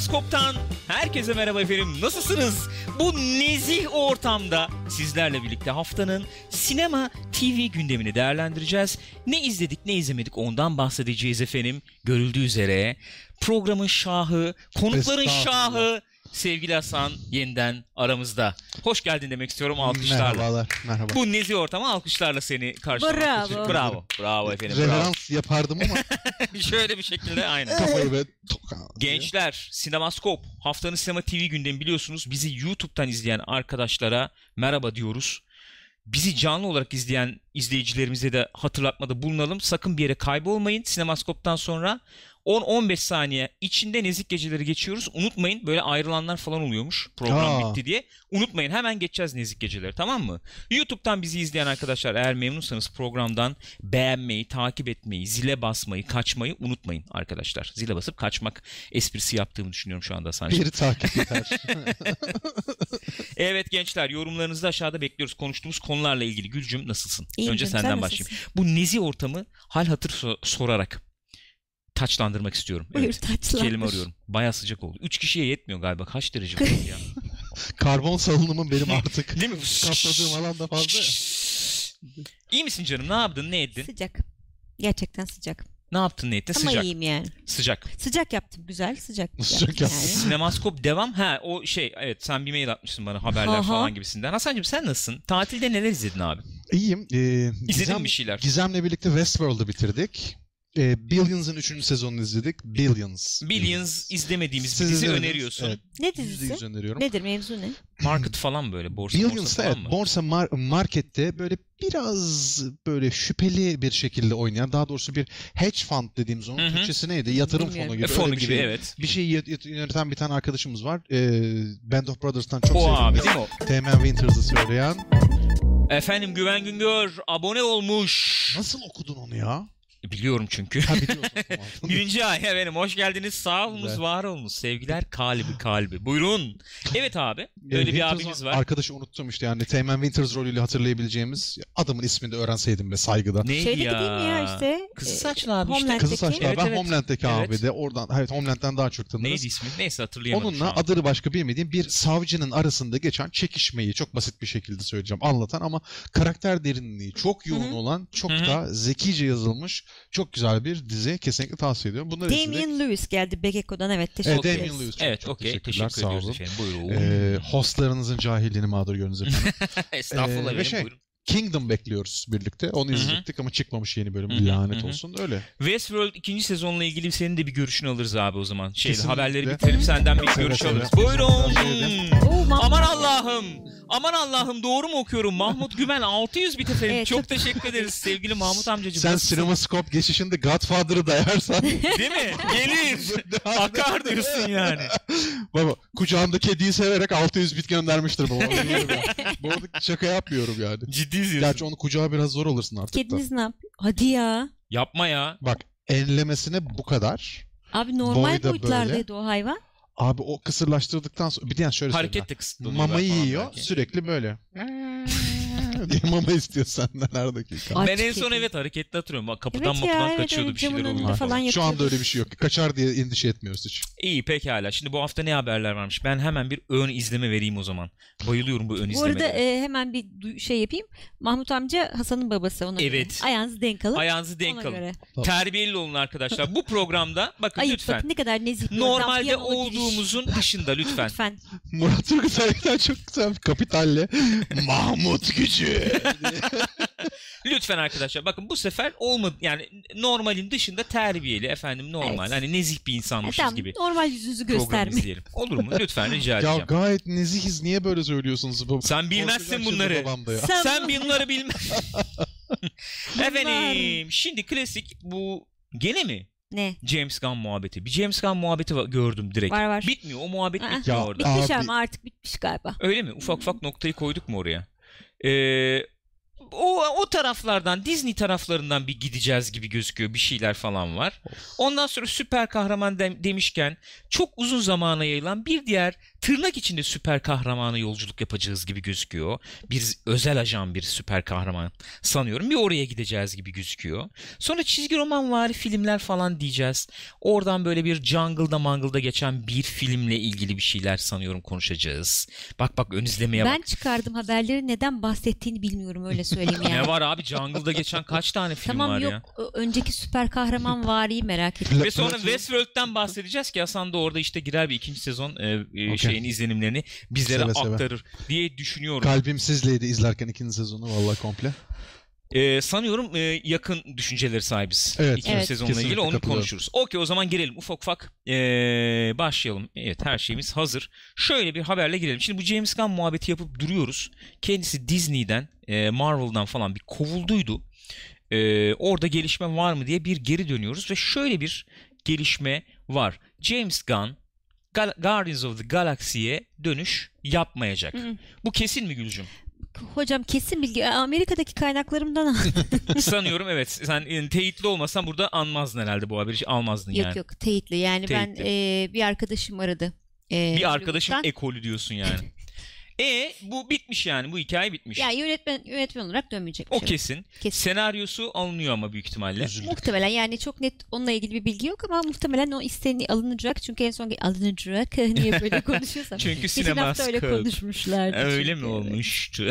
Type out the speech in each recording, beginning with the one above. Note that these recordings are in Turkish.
Sinemaskop'tan herkese merhaba efendim. Nasılsınız? Bu nezih ortamda sizlerle birlikte haftanın sinema TV gündemini değerlendireceğiz. Ne izledik ne izlemedik ondan bahsedeceğiz efendim. Görüldüğü üzere programın şahı, konukların şahı sevgili Hasan yeniden aramızda. Hoş geldin demek istiyorum alkışlarla. Merhabalar, merhaba. Bu nezih ortama alkışlarla seni karşılamak. Bravo. Teşekkür- Bravo. Bravo efendim. Bravo. Reverans yapardım ama Şöyle bir şekilde aynen. kafayı böyle. Gençler, Sinemaskop, haftanın sinema TV gündemi biliyorsunuz. Bizi YouTube'dan izleyen arkadaşlara merhaba diyoruz. Bizi canlı olarak izleyen izleyicilerimize de hatırlatmada bulunalım. Sakın bir yere kaybolmayın. Sinemaskop'tan sonra 10-15 saniye içinde nezik geceleri geçiyoruz. Unutmayın böyle ayrılanlar falan oluyormuş program Aa. bitti diye. Unutmayın hemen geçeceğiz nezik geceleri tamam mı? YouTube'dan bizi izleyen arkadaşlar eğer memnunsanız programdan beğenmeyi, takip etmeyi, zile basmayı, kaçmayı unutmayın arkadaşlar. Zile basıp kaçmak esprisi yaptığımı düşünüyorum şu anda Sancı. Bir takip yeter. Evet gençler yorumlarınızı da aşağıda bekliyoruz. Konuştuğumuz konularla ilgili. Gülcüm nasılsın? İyiyim Önce senden sen başlayayım. nasılsın? Bu nezi ortamı hal hatır so- sorarak taçlandırmak istiyorum. Buyur Evet. taçlandır. Kelime arıyorum. Baya sıcak oldu. Üç kişiye yetmiyor galiba. Kaç derece oldu ya? Karbon salınımım benim artık. Değil mi? Kapladığım alanda fazla. ya. İyi misin canım? Ne yaptın? Ne ettin? Sıcak. Gerçekten sıcak. Ne yaptın? Ne ettin? Ama Sıcak. iyiyim yani. Sıcak. Sıcak yaptım. Güzel sıcak. Sıcak yaptım yani. Sinemaskop devam. Ha o şey evet sen bir mail atmışsın bana haberler Aha. falan gibisinden. Hasan'cığım sen nasılsın? Tatilde neler izledin abi? İyiyim. Ee, İzledin Gizem, mi bir şeyler? Gizem'le birlikte Westworld'u bitirdik. Ee, Billions'ın 3. sezonunu izledik. Billions. Billions izlemediğimiz bir Siz dizi izlemediniz. öneriyorsun. Evet. Ne %100 dizisi? öneriyorum. Nedir mevzu ne? Market falan böyle borsa borsa Billions'ta falan evet mı? borsa mar- markette böyle biraz böyle şüpheli bir şekilde oynayan daha doğrusu bir hedge fund dediğimiz onun Hı hı. Türkçesi neydi? Yatırım Bilmiyorum. fonu E, gibi. fonu öyle bir gibi şey. evet. Bir şeyi yö- yö- yöneten bir tane arkadaşımız var. Ee, Band of Brothers'tan çok O abi değil mi o? Teğmen Winters'ı söyleyen. Efendim Güven Güngör abone olmuş. Nasıl okudun onu ya? Biliyorum çünkü. Ha. Birinci ay efendim hoş geldiniz sağ olunuz var olunuz sevgiler kalbi kalbi buyurun. Evet abi Ee, öyle bir abimiz var. Arkadaşı unuttum işte yani Teğmen Winters rolüyle hatırlayabileceğimiz adamın ismini de öğrenseydim be saygıda. Neydi Şeydeki ya? değil mi ya işte? Kızı e, saçlı abi işte. Kızı saçlı. Evet, ben evet. Homeland'deki Evet. abi de oradan evet Homeland'den daha çok tanırız. Neydi ismi? Neyse hatırlayamadım Onunla adını başka bilmediğim bir savcının arasında geçen çekişmeyi çok basit bir şekilde söyleyeceğim anlatan ama karakter derinliği çok yoğun Hı hı. olan çok Hı hı. da zekice yazılmış çok güzel bir dizi kesinlikle tavsiye ediyorum. Bunları izledik. Damien Lewis geldi Bekeko'dan evet teşekkür Evet, ederiz. Damien Lewis çok, Evet okey teşekkürler teşekkür sağ ediyoruz olun. efendim buyurun. Ee, hostlarınızın cahilliğini mağdur görünüz efendim. Estağfurullah ee, efendim şey, buyurun. Kingdom bekliyoruz birlikte. Onu Hı hı. izledik ama çıkmamış yeni bölüm. Hı hı, Lanet hı hı. olsun. Öyle. Westworld ikinci sezonla ilgili senin de bir görüşünü alırız abi o zaman. Şey, Kesinlikle. haberleri bitirelim senden bir görüş alırız. Buyurun. Aman. Allah'ım. Aman Allah'ım doğru mu okuyorum? Mahmut Güven 600 bit efendim. Evet, çok, çok- teşekkür ederiz sevgili Mahmut amcacığım. Sen? CinemaScope geçişinde Godfather'ı dayarsan Değil mi? Gelir. Akar diyorsun yani. baba kucağında kediyi severek 600 bit göndermiştir baba. Onu biliyorum ya. Bu arada şaka yapmıyorum yani. Ciddi diyorsun. Gerçi onu kucağa biraz zor alırsın artık da. Kediniz ne yapıyor? Hadi ya. Yapma ya. Bak enlemesine bu kadar. Abi normal Boyu da boyutlardaydı o hayvan. Abi o kısırlaştırdıktan sonra bir de yani şöyle Hareket de kısıtlanıyor. Mamayı yiyor belki. sürekli böyle. diye mama istiyor senden her dakika. Ay, Ben en son evet hareketli hatırlıyorum. Bak kapıdan Evet mapıdan kaçıyordu evet, bir şeyler oluyordu. falan Şu anda öyle bir şey yok. Kaçar diye endişe etmiyoruz hiç. İyi pekala. Şimdi bu hafta ne haberler varmış? Ben hemen bir ön izleme vereyim o zaman. Bayılıyorum bu ön Bu izlemelere. arada e, hemen bir şey yapayım. Mahmut amca Hasan'ın babası ona Evet. göre. Ayağınızı denk alın. Ayağınızı denk alın. göre. Terbiyeli olun arkadaşlar. Bu programda bakın Ayıp lütfen. bakın ne kadar nezih. Normalde olduğumuzun dışında lütfen. Lütfen. Murat Turgutay'dan çok güzel bir kapitalle Mahmut gücü. Lütfen arkadaşlar bakın bu sefer olmadı yani normalin dışında terbiyeli efendim normal Evet. hani nezih bir insanmışız tamam, gibi normal yüzünüzü program gösterme. izleyelim. Olur mu? Lütfen rica ya edeceğim. gayet nezihiz. Niye böyle söylüyorsunuz? Bu? Sen bilmezsin Korkacak şimdi bunları. babam da ya. Sen, bunları bilme. Bunlar- Efendim şimdi klasik bu gene mi Ne? James Gunn muhabbeti? Bir James Gunn muhabbeti va- gördüm direkt. Var var. Bitmiyor o muhabbet Aa. bitmiyor Ya, orada. Bitmiş Abi- ama artık bitmiş galiba. Öyle mi? Ufak ufak noktayı koyduk mu oraya? Ee, o o taraflardan Disney taraflarından bir gideceğiz gibi gözüküyor. Bir şeyler falan var. Ondan sonra süper kahraman dem- demişken çok uzun zamana yayılan bir diğer tırnak içinde süper kahramana yolculuk yapacağız gibi gözüküyor. Bir özel ajan bir süper kahraman sanıyorum. Bir oraya gideceğiz gibi gözüküyor. Sonra çizgi roman vari filmler falan diyeceğiz. Oradan böyle bir jungle'da mangle'da geçen bir filmle ilgili bir şeyler sanıyorum konuşacağız. Bak bak ön izlemeye bak. Ben çıkardım haberleri neden bahsettiğini bilmiyorum öyle söyleyeyim yani. Ne var abi jungle'da geçen kaç tane film tamam var yok ya? ö- önceki süper kahraman variyi merak ettim. Ve sonra Westworld'den bahsedeceğiz ki Hasan da orada işte girer bir ikinci sezon e, e, Okey. Şeyin izlenimlerini bizlere Seve seve. aktarır diye düşünüyorum. Kalbim sizleydi izlerken ikinci sezonu vallahi komple. E, sanıyorum e, yakın düşünceleri sahibiz. Evet. İkinci Evet. sezonla ilgili onu konuşuruz. Okey o zaman girelim ufak ufak e, başlayalım. Evet her şeyimiz hazır. Şöyle bir haberle girelim. Şimdi bu James Gunn muhabbeti yapıp duruyoruz. Kendisi Disney'den, e, Marvel'dan falan bir kovulduydu. E, orada gelişme var mı diye bir geri dönüyoruz ve şöyle bir gelişme var. James Gunn Gal- Guardians of the Galaxy'ye dönüş yapmayacak. Hı. Bu kesin mi Gülcüm? Hocam kesin bilgi Amerika'daki kaynaklarımdan Sanıyorum evet. Sen e, teyitli olmasan burada anmazdın herhalde bu haberi. Almazdın yok yani. yok teyitli yani ben Teyitli. e, bir arkadaşım aradı. E, Bir arkadaşın Hollywood'dan. ekolü diyorsun yani. e bu bitmiş yani. Bu hikaye bitmiş. yani yönetmen yönetmen olarak dönmeyecek. bir o şey. kesin. Kesin. Senaryosu alınıyor ama büyük ihtimalle. Üzüldük. Muhtemelen yani çok net onunla ilgili bir bilgi yok ama muhtemelen o isteni alınacak. Çünkü en son alınacak niye böyle konuşuyorsam. Çünkü sinema öyle konuşmuşlardı. Öyle çünkü. mi olmuştu?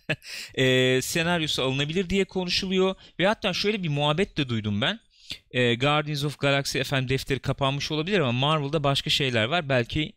e, senaryosu alınabilir diye konuşuluyor. Ve hatta şöyle bir muhabbet de duydum ben. E, Guardians of Galaxy efendim defteri kapanmış olabilir ama Marvel'da başka şeyler var. Belki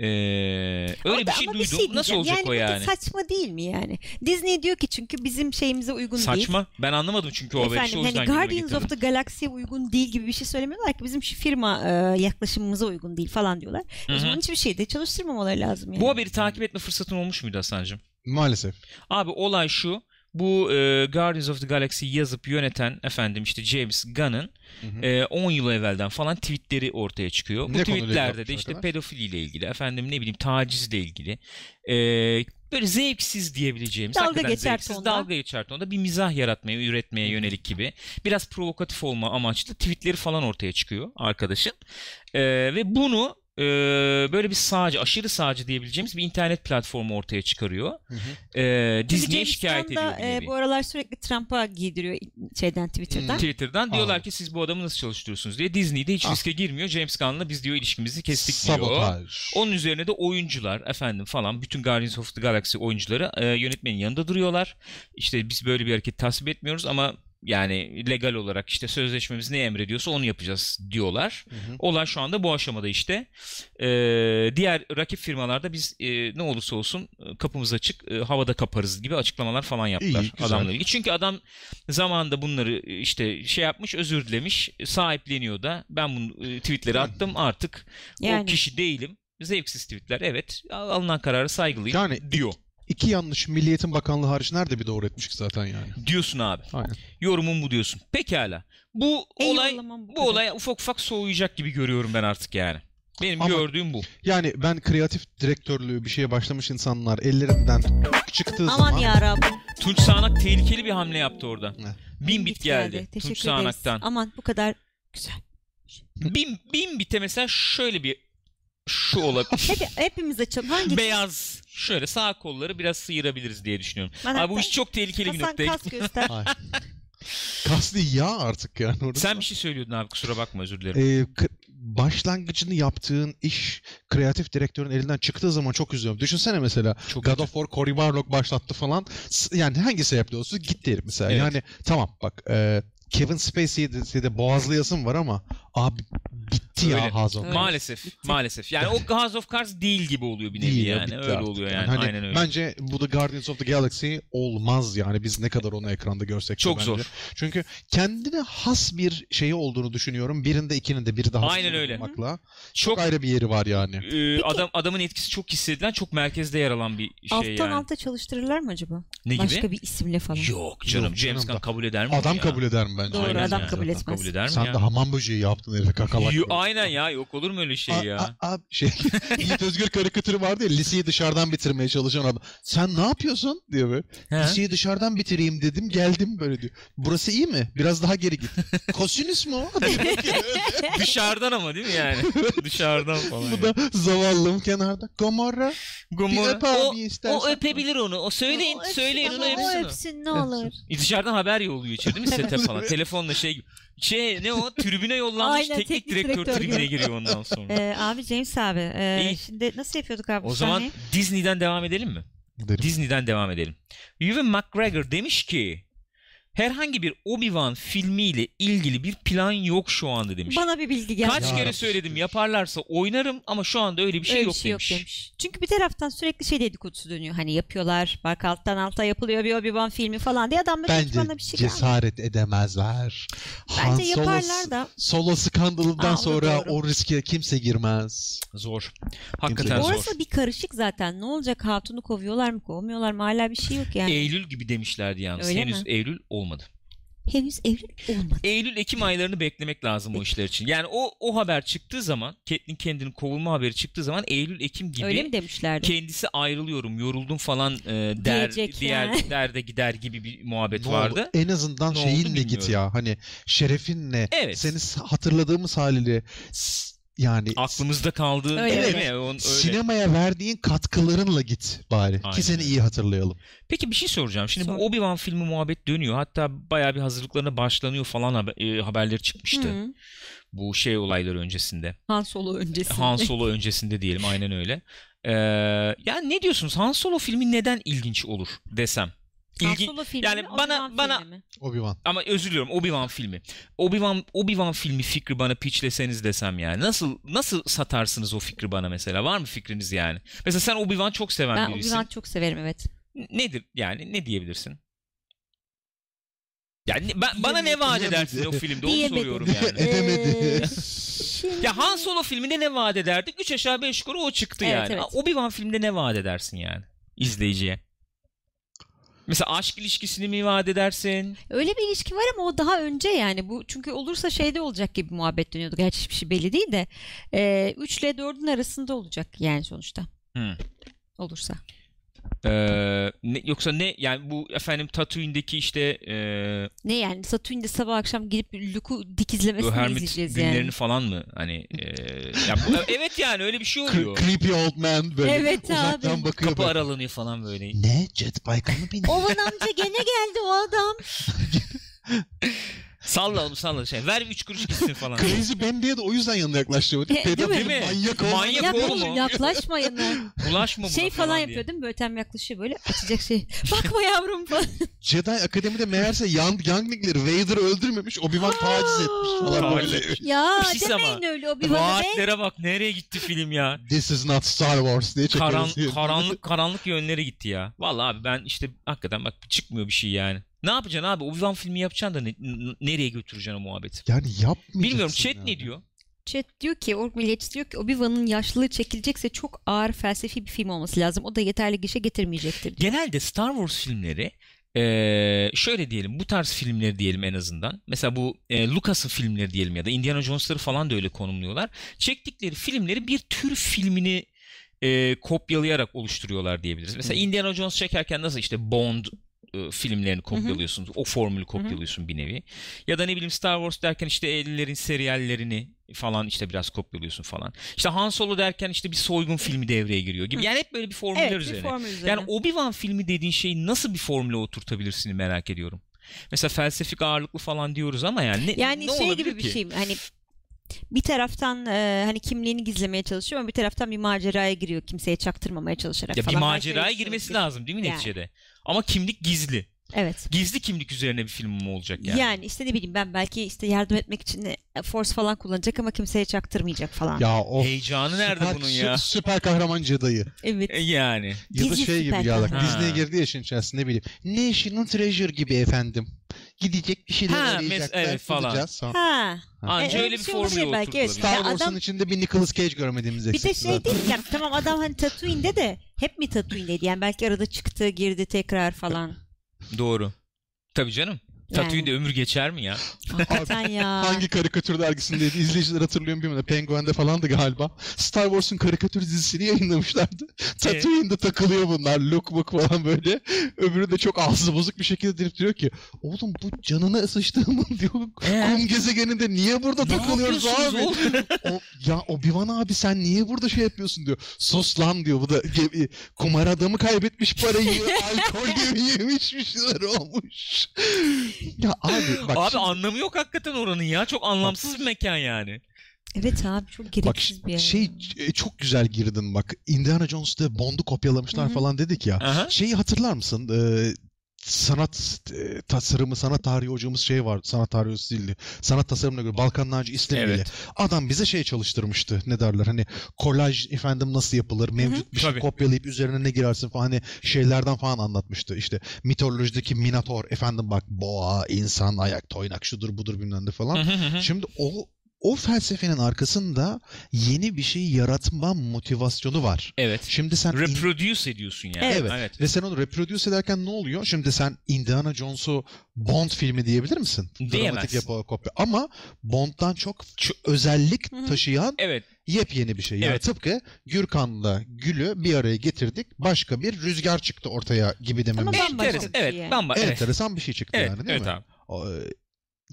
e, öyle Orada bir şey ama duydum. Nasıl diyeceğim. olacak yani o yani? saçma değil mi yani? Disney diyor ki çünkü bizim şeyimize uygun değil. Saçma. Ben anlamadım çünkü o haberi. Efendim işte hani Guardians of the Galaxy'ye uygun değil gibi bir şey söylemiyorlar ki bizim şu firma e, yaklaşımımıza uygun değil falan diyorlar. Hı O zaman hiçbir şeyde çalıştırmamaları lazım yani. Bu haberi takip etme fırsatın olmuş muydu Hasan'cığım? Maalesef. Abi olay şu. Bu e, Guardians of the Galaxy'yi yazıp yöneten efendim işte James Gunn'ın Hı hı. e, 10 yıl evvelden falan tweetleri ortaya çıkıyor. Bu Ne konuyla tweetlerde de işte arkadaş? pedofiliyle ilgili efendim ne bileyim tacizle ilgili e, böyle zevksiz diyebileceğimiz Dalga geçer zevksiz tonda. dalga geçer tonda bir mizah yaratmaya üretmeye yönelik gibi biraz provokatif olma amaçlı tweetleri falan ortaya çıkıyor arkadaşın E, ve bunu e, böyle bir sağcı aşırı sağcı diyebileceğimiz bir internet platformu ortaya çıkarıyor. Hı hı. E, Disney'e şikayet ediyor e, bu aralar sürekli Trump'a giydiriyor şeyden Twitter'dan. Twitter'dan diyorlar Aa. ki siz bu adamı nasıl çalıştırıyorsunuz diye. Disney de hiç Ah. riske girmiyor. James Gunn'la biz diyor ilişkimizi kestik diyor. Sabotaj. Onun üzerine de oyuncular efendim falan bütün Guardians of the Galaxy oyuncuları e, yönetmenin yanında duruyorlar. İşte biz böyle bir hareket tasvip etmiyoruz ama yani legal olarak işte sözleşmemiz ne emrediyorsa onu yapacağız diyorlar. Hı hı. Olay şu anda bu aşamada işte. Ee, diğer rakip firmalarda biz e, ne olursa olsun e, kapımız açık, e, havada kaparız gibi açıklamalar falan yaptılar İyi, güzel. adamla ilgili. Çünkü adam zamanında bunları e, işte şey yapmış, özür dilemiş, sahipleniyor da. Ben bunu e, tweetleri attım artık o Yani. kişi değilim. Zevksiz tweetler evet alınan kararı saygılıyım Yani diyor. İki yanlış Milliyetin Bakanlığı hariç nerede bir doğru etmiş ki zaten yani. Diyorsun abi. Aynen. Yorumum bu diyorsun. Pekala. Bu En olay bu bu olay ufak ufak soğuyacak gibi görüyorum ben artık yani. Benim Ama- gördüğüm bu. Yani ben kreatif direktörlüğü bir şeye başlamış insanlar ellerinden çıktığı Aman zaman ya Rabbim. Tunç Sağanak tehlikeli bir hamle yaptı orada. Ne? Bin bit geldi. Teşekkür Tunç ederiz. Sağanak'tan. Aman bu kadar güzel. Bin, bin bite mesela şöyle bir şu olabilir. Hep, hepimiz açalım. Hangi? Beyaz. Şöyle sağ kolları biraz sıyırabiliriz diye düşünüyorum. Bana Abi bu iş çok tehlikeli bir Hasan noktaya kas gitti. göster. Ay. Kas değil ya artık yani orası. Sen bir şey söylüyordun abi kusura bakma özür dilerim. Ee, k- başlangıcını yaptığın iş kreatif direktörün elinden çıktığı zaman çok üzülüyorum. Düşünsene mesela Çok God kötü. of War Cory Barlog başlattı falan. S- Yani hangi sebeple olsun gitti herif mesela. Evet. Yani tamam bak e, Kevin Spacey'de de, boğazlayasın var ama abi bitti Öyle. ya Hazon. Öyle. Maalesef. Bitti. Maalesef. Yani o House of Cards değil gibi oluyor bir nevi Değil ya, yani. bitti Öyle artık oluyor yani. yani. Hani Aynen öyle. Bence bu da Guardians of the Galaxy olmaz yani biz ne kadar onu ekranda görsek de Çok bence. zor. Çünkü kendine has bir şeyi olduğunu düşünüyorum. Birinde ikinin de biri daha Aynen öyle. olmakla. Çok Çok ayrı bir yeri var yani. e, adam adamın etkisi çok hissedilen, çok merkezde yer alan bir şey Alttan yani. alta çalıştırırlar mı acaba? Ne gibi? Başka bir isimle falan. Yok canım. Yok James Gunn kabul eder mi? Adam ya? kabul eder mi bence? Doğru, Aynen adam yani. kabul etmez. Kabul eder mi Sen ya? de hamam böceği yaptın herife kakalak. Yo. Aynen ya yok olur mu öyle şey A- ya? a- a- şey, Yiğit Özgür karikatürü vardı ya liseyi dışarıdan bitirmeye çalışan adam. Sen ne yapıyorsun diyor böyle. He? Liseyi dışarıdan bitireyim dedim geldim böyle diyor. Burası iyi mi? Biraz daha geri git. Kosinüs mü o? Dışarıdan ama değil mi yani? Dışarıdan falan. Bu da zavallım kenarda. Gomorra. Gomorra. Bir öp abi o, istersen. o öpebilir onu. O söyleyin, O öpsün söyleyin onu öpsün. o. öpsün ne olur. E, Dışarıdan haber yolluyor içeri değil mi sete falan? Telefonla şey gibi. Şey ne o? Tribüne yollanmış Aynen, teknik, teknik direktör, direktör tribüne gibi. giriyor ondan sonra. Ee, abi James abi. e, İyi. şimdi nasıl yapıyorduk abi o zaman sahneyi? Disney'den devam edelim mi? Derim. Disney'den devam edelim. Ewan McGregor demiş ki herhangi bir Obi-Wan filmiyle ilgili bir plan yok şu anda demiş. Bana bir bilgi geldi. Kaç Ya kere Rabbi. söyledim yaparlarsa oynarım ama şu anda öyle bir şey Öyle yok şey demiş. yok demiş. Çünkü bir taraftan sürekli şey dedikodusu dönüyor. Hani yapıyorlar. Bak alttan alta yapılıyor bir Obi-Wan filmi falan diye adamlar hiç Bence bana bir şey gelmedi. cesaret edemezler. Han Bence Solo- yaparlar da. Solo skandalından Aa, o da sonra doğru. o riske kimse girmez. Zor. Hakikaten zor. Orası bir karışık zaten. Ne olacak hatunu kovuyorlar mı kovmuyorlar mı hala bir şey yok yani. Eylül gibi demişlerdi yalnız. Öyle Henüz mi? Eylül olmadı. Henüz evlilik olmadı. Eylül-Ekim aylarını beklemek lazım o işler için. Yani o o haber çıktığı zaman, Catelyn kendinin kovulma haberi çıktığı zaman Eylül-Ekim gibi Öyle mi demişlerdi? kendisi ayrılıyorum, yoruldum falan e, der Diyecek diğer yani. derde gider gibi bir muhabbet Ne vardı. oldu? En azından Ne oldu şeyinle git ya. Hani şerefinle. Evet. Seni hatırladığımız haliyle yani Aklımızda kaldığı Öyle, değil mi? On- öyle. sinemaya verdiğin katkılarınla git bari. Aynen Ki seni iyi hatırlayalım. Peki bir şey soracağım. Şimdi Sor. bu Obi-Wan filmi muhabbet dönüyor. Hatta bayağı bir hazırlıklarına başlanıyor falan haber- e, haberleri çıkmıştı. Hı. Bu şey olayları öncesinde. Han Solo öncesinde. Han Solo öncesinde diyelim aynen öyle. Ee, yani ne diyorsunuz? Han Solo filmi neden ilginç olur desem? Han İlgi... Solo filmi yani mi, bana- Obi-Wan bana- filmi mi? Obi-Wan. Ama özür diliyorum Obi-Wan filmi. Obi-Wan Obi-Wan filmi fikri bana pitchleseniz desem yani. Nasıl nasıl satarsınız o fikri bana mesela? Var mı fikriniz yani? Mesela sen Obi-Wan çok seven Ben birisin. Obi-Wan çok severim evet. Nedir yani? Ne diyebilirsin? Yani ne- ben, bana ne vaat edersin o filmde? Onu Diyemedim. soruyorum yani. Edemedi. Ya Han Solo filminde ne vaat ederdik? 3 aşağı 5 yukarı o çıktı Evet, yani. evet. Obi-Wan filminde ne vaat edersin yani izleyiciye? Mesela aşk ilişkisini mi vaat edersin? Öyle bir ilişki var ama o daha önce yani bu çünkü olursa şeyde olacak gibi muhabbet dönüyordu. Gerçi hiçbir şey belli değil de 3 ile 4'ün arasında olacak yani sonuçta. Hı. Olursa. Ee, ne- yoksa ne yani bu efendim Tatooine'deki işte e, Ne yani Satürn'de sabah akşam gidip Luke'u dikizlemesini Hermit izleyeceğiz günlerini yani. falan mı hani e, ya bu- evet yani öyle bir şey Cre- oluyor. creepy old man böyle Evet uzaktan abi. bakıyor. Kapı böyle. aralanıyor falan böyle. Ne? Jet bike'a mı bindin? Ovan amca gene geldi o adam. Salla onu salla şey. Ver 3 kuruş gitsin falan. Crazy Ben diye de o yüzden yanına yaklaştı. E, değil mi? Değil mi? Manyak oldu. Manyak Yaklaş- oğlum o. yaklaşmayın lan. Bulaşma buna Şey falan diye. yapıyor değil mi? Böyle ötem yaklaşıyor böyle açacak şey. Bakma yavrum falan. Jedi Akademi'de meğerse young, younglingleri Vader öldürmemiş. Obi-Wan taciz etmiş falan böyle. ya Bir şey demeyin ama. öyle o bir bana be. Vaatlere bak nereye gitti film ya. This is not Star Wars diye Karan, çekiyoruz. karanlık karanlık yönlere gitti ya. Vallahi abi ben işte hakikaten bak çıkmıyor bir şey yani. Ne yapacaksın abi? Obi-Wan filmi yapacaksın da ne- n- nereye götüreceksin o muhabbeti? Yani yapmayacaksın. Bilmiyorum chat yani. ne diyor? Chat diyor ki, Ork Milliyetçisi diyor ki Obi-Wan'ın yaşlılığı çekilecekse çok ağır felsefi bir film olması lazım. O da yeterli gişe getirmeyecektir diyor. Genelde Star Wars filmleri eee, şöyle diyelim bu tarz filmleri diyelim en azından. Mesela bu e, Lucas'ın filmleri diyelim ya da Indiana Jones'ları falan da öyle konumluyorlar. Çektikleri filmleri bir tür filmini e, kopyalayarak oluşturuyorlar diyebiliriz. Mesela. Indiana Jones çekerken nasıl işte Bond e, filmlerini kopyalıyorsun. O formülü kopyalıyorsun bir nevi. Ya da ne bileyim Star Wars derken işte 50'lerin seriyallerini falan işte biraz kopyalıyorsun falan. İşte Han Solo derken işte bir soygun filmi devreye giriyor gibi. Hı. Yani hep böyle bir formüller Evet bir üzerine. formül üzerine. Yani Obi-Wan filmi dediğin şeyi nasıl bir formüle oturtabilirsin merak ediyorum. Mesela felsefik ağırlıklı falan diyoruz ama yani ne, Yani ne şey olabilir gibi bir ki? şey hani bir taraftan e, hani kimliğini gizlemeye çalışıyor ama bir taraftan bir maceraya giriyor kimseye çaktırmamaya çalışarak Ya bir falan. Maceraya bir şey girmesi lazım değil mi Yani. neticede? Ama kimlik gizli. Evet. Gizli kimlik üzerine bir film mi olacak yani? Yani. işte ne bileyim ben belki işte yardım etmek için Force falan kullanacak ama kimseye çaktırmayacak falan. Ya o Heyecanı nerede süper, bunun ya? sü- süper kahraman Jedi'yi. Evet. E, Yani. Ya da Gizli şey gibi ya. Disney'e girdi ya işin içerisinde ne bileyim. National Treasure gibi efendim. Gidecek bir şeyler Ha, arayacaklar. evet falan. bulacağız. Ha. Ha. Anca E, öyle bir şey formüle olabilir belki, evet. Star Ya Wars'ın adam- içinde bir Nicolas Cage görmediğimiz Bir de eksik şey zaten. değil yani tamam adam hani Tatooine'de de hep mi Tatooine'deydi yani belki arada çıktı girdi tekrar falan. Doğru. Tabii canım. Tatooine'de ömür geçer mi ya? Hakikaten ya. Hangi karikatür dergisindeydi? İzleyiciler hatırlıyor bilmiyorum. Penguin'de falandı galiba. Star Wars'un karikatür dizisini yayınlamışlardı. Tatooine'de takılıyor bunlar. Luke Book falan böyle. Öbürü de çok ağzı bozuk bir şekilde dirip diyor ki oğlum bu canına ısıştığımın diyor. Ee? Kum gezegeninde niye burada Ne takılıyoruz abi? o, ya Obi-Wan abi sen niye burada şey yapıyorsun diyor. Sos lan diyor. Bu da kumar adamı kaybetmiş parayı. alkol gibi yemiş bir şeyler olmuş. Ya abi bak Abi şimdi- anlamı yok hakikaten oranın ya. Çok anlamsız bir mekan yani. Evet abi çok Bak gereksiz bir yer. şey e, çok güzel girdin bak. Indiana Jones'ta Bond'u kopyalamışlar Hı hı. falan dedik ya. Aha. Şeyi hatırlar mısın? Ee, sanat e, tasarımı, sanat tarihi hocamız şey var. Sanat tarihi hocası değildi. Sanat tasarımına göre Balkan Naci. Evet. Adam bize şey çalıştırmıştı. Ne derler? Hani kolaj efendim nasıl yapılır? Mevcut bir şey Tabii. kopyalayıp üzerine ne girersin falan hani şeylerden falan anlatmıştı. İşte mitolojideki Minotaur efendim bak boğa, insan, ayak, toynak şudur budur bilmem ne falan. Hı hı hı. Şimdi o o felsefenin arkasında yeni bir şey yaratma motivasyonu var. Evet. Şimdi sen in- Reproduce ediyorsun yani. Evet. evet. ve sen onu reproduce ederken ne oluyor? Şimdi sen Indiana Jones'u Bond filmi diyebilir misin? Diyemezsin. Dramatik yapı kopya. Ama Bond'dan çok ç- özellik taşıyan Evet. yepyeni bir şey. Yani Evet. tıpkı Gürkan'la Gül'ü bir araya getirdik. Başka bir rüzgar çıktı ortaya gibi dememiz. Ama bambaşka bir şey Evet. Bamba. Evet. Enteresan bir şey çıktı Evet. yani değil evet mi? abi. O, e,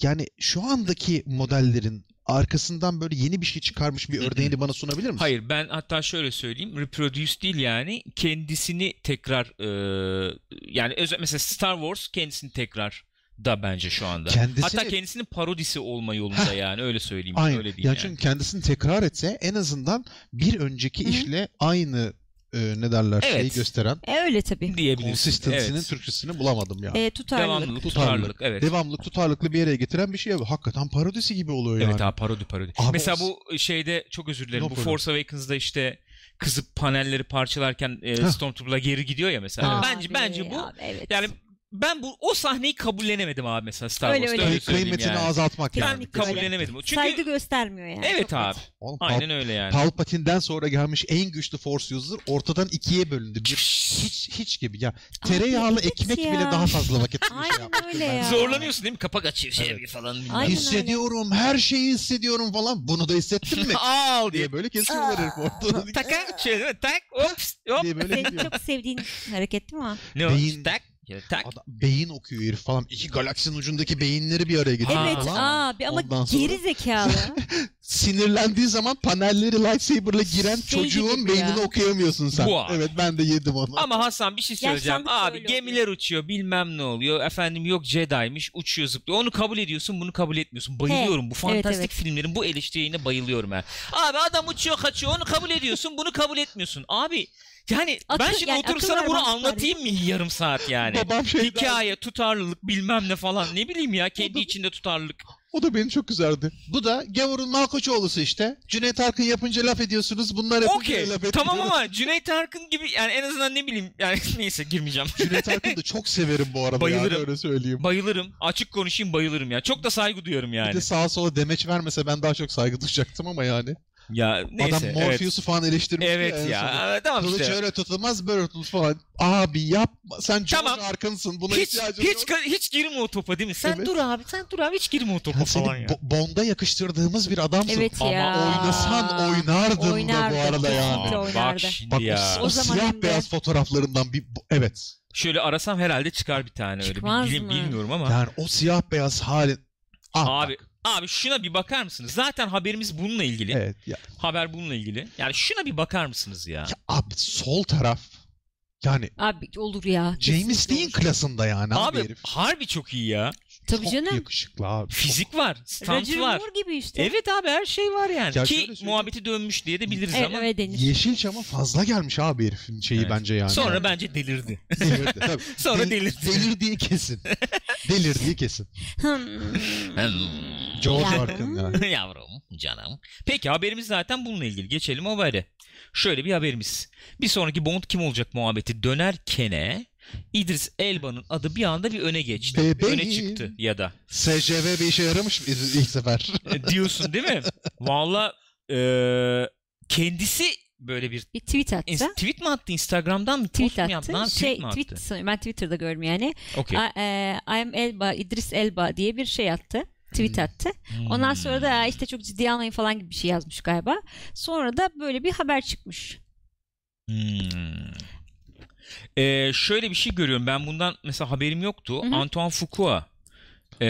Yani şu andaki modellerin arkasından böyle yeni bir şey çıkarmış bir örneğini bana sunabilir misin? Hayır ben hatta şöyle söyleyeyim. Reproduce değil yani kendisini tekrar e, yani özel mesela Star Wars kendisini tekrar da bence şu anda. Kendisini- Hatta kendisinin parodisi olma yolunda Heh. yani öyle söyleyeyim. Aynen. Öyle yani, değil yani. çünkü kendisini tekrar etse en azından bir önceki Hı hı. işle aynı e, ne derler şeyi Evet. gösteren E, öyle tabii. diyebilirsin. consistency'nin Evet. Türkçesini bulamadım ya. E, tutarlılık. Devamlılık, Tutarlılık. tutarlılık. Evet. Devamlılık tutarlılıklı bir yere getiren bir şey. Hakikaten parodisi gibi oluyor yani. Evet abi parodi parodi. Abi Mesela bu şeyde çok özür dilerim. No bu problem. Force Awakens'da işte kızıp panelleri parçalarken e. Stormtrooper'la geri gidiyor ya mesela. Abi, Bence bence bu abi, evet. yani ben bu o sahneyi kabullenemedim abi mesela Star Öyle, Wars'ta öyle. öyle Kıy- söyleyeyim kıymetini yani. azaltmak Ben yani. Öyle. kabullenemedim. Çünkü Saygı göstermiyor yani. evet abi. Oğlum, Aynen öyle yani. Palpatine'den sonra gelmiş en güçlü Force user ortadan ikiye bölündü. Bir, hiç hiç gibi ya. Tereyağlı evet ekmek ya. bile daha fazla vakit şey Aynen öyle bence. ya. Zorlanıyorsun değil mi? Kapak açıyor şey Evet. falan. bilmem. Aynen öyle. Hissediyorum, her şeyi hissediyorum falan. Bunu da hissettin mi? Al diye. diye böyle kesiyorlar herif ortadan. Tak şey değil mi? Tak ops hop. diye böyle Senin gidiyor. çok sevdiğin hareket değil mi? Ne o? Beyin- Tak. Ya Tak. Adam, beyin okuyor herif falan. İki galaksinin ucundaki beyinleri bir araya getiriyor Evet falan. abi ama Ondan sonra- geri zekalı. Sinirlendiği zaman panelleri lightsaber'la giren Şey çocuğun beynini ya. okuyamıyorsun sen. Bu. Evet ben de yedim onu. Ama Hasan bir şey söyleyeceğim. Yaşlandıkça Abi gemiler uçuyor bilmem ne oluyor. Efendim yok Jedi'miş uçuyor zıplıyor. Onu kabul ediyorsun bunu kabul etmiyorsun. Bayılıyorum. Bu fantastik evet. filmlerin bu eleştiriğine bayılıyorum ben. Abi adam uçuyor kaçıyor onu kabul ediyorsun bunu kabul etmiyorsun. Abi yani ben Akıl- şimdi yani oturup sana bunu anlatayım mı yarım saat yani? Babam şey der, Hikaye, tutarlılık bilmem ne falan ne bileyim ya kendi içinde tutarlılık. O da beni çok üzerdi. Bu da Gavur'un Malkoçoğlu'su işte. Cüneyt Arkın yapınca laf ediyorsunuz. Bunlar yapınca Okey laf etmiyor. tamam ama Cüneyt Arkın gibi yani en azından ne bileyim yani neyse girmeyeceğim. Cüneyt Arkın'ı da çok severim bu arada. Bayılırım. Yani, öyle söyleyeyim. Bayılırım. Açık konuşayım bayılırım ya. Çok da saygı duyuyorum Bir yani. de sağa sola demeç vermese ben daha çok saygı duyacaktım ama yani. Ya neyse. Adam evet. Morpheus'u falan eleştirmiş. Evet ya. Evet, Tamam Kılıç işte. öyle tutulmaz böyle tutulur falan. Abi yapma. Sen George Tamam. Arkın'sın. Buna Hiç ihtiyacın hiç yok. ka- hiç girme o topa değil mi? Sen Evet. dur abi, sen dur abi hiç girme o topa Ya seni falan ya. Bo- Bond'a yakıştırdığımız bir adamsın. Evet Ama ya. Oynasan oynardın da bu arada yani. Bak şimdi Bak ya. o, O o siyah de- beyaz fotoğraflarından bir evet. Şöyle arasam herhalde çıkar bir tane öyle. Çıkmaz Bir, bilim- mı? bilmiyorum ama. Yani o siyah beyaz halin. Ah, Abi bak. Abi şuna bir bakar mısınız? Zaten haberimiz bununla ilgili. Evet ya, Haber bununla ilgili. Yani şuna bir bakar mısınız ya? ya abi sol taraf yani Abi olur ya. James kesinlikle Dean olur. klasında yani abi, Abi herif. harbi çok iyi ya. Tabii Çok canım. yakışıklı abi. Fizik var, stunt Roger var. Moore gibi işte. Evet abi her şey var yani. Ya Ki muhabbeti dönmüş diye de biliriz Evet, ama. öyle denir. Yeşilçam'a fazla gelmiş abi herifin şeyi Evet. bence yani. Sonra bence delirdi. Delirdi, tabii. Sonra Del- delirdi. Delirdiği kesin. Delirdiği kesin. George Yani. Arkın yani. Yavrum, canım. Peki haberimiz zaten bununla ilgili. Geçelim habere. Şöyle bir haberimiz. Bir sonraki Bond kim olacak muhabbeti dönerkene İdris Elba'nın adı bir anda bir öne geçti. Bebeğim. Öne çıktı ya da. SCV bir işe yaramış mı ilk sefer? E, Diyorsun değil mi? Valla e, kendisi böyle bir Bir tweet attı. Ins- tweet mi attı Instagram'dan mı tweet post mu attı. yaptı? Lan, şey, tweet mi attı? tweet sanıyorum. Ben Twitter'da gördüm yani. Okey. I, e, I'm Elba, İdris Elba diye bir şey attı. Tweet Hmm. attı. Ondan Hmm. sonra da "Aa, işte çok ciddiye almayın falan gibi bir şey yazmış galiba. Sonra da böyle bir haber çıkmış. Hmm. Ee, şöyle bir şey görüyorum. Ben bundan mesela haberim yoktu. Hı hı. Antoine Fuqua e,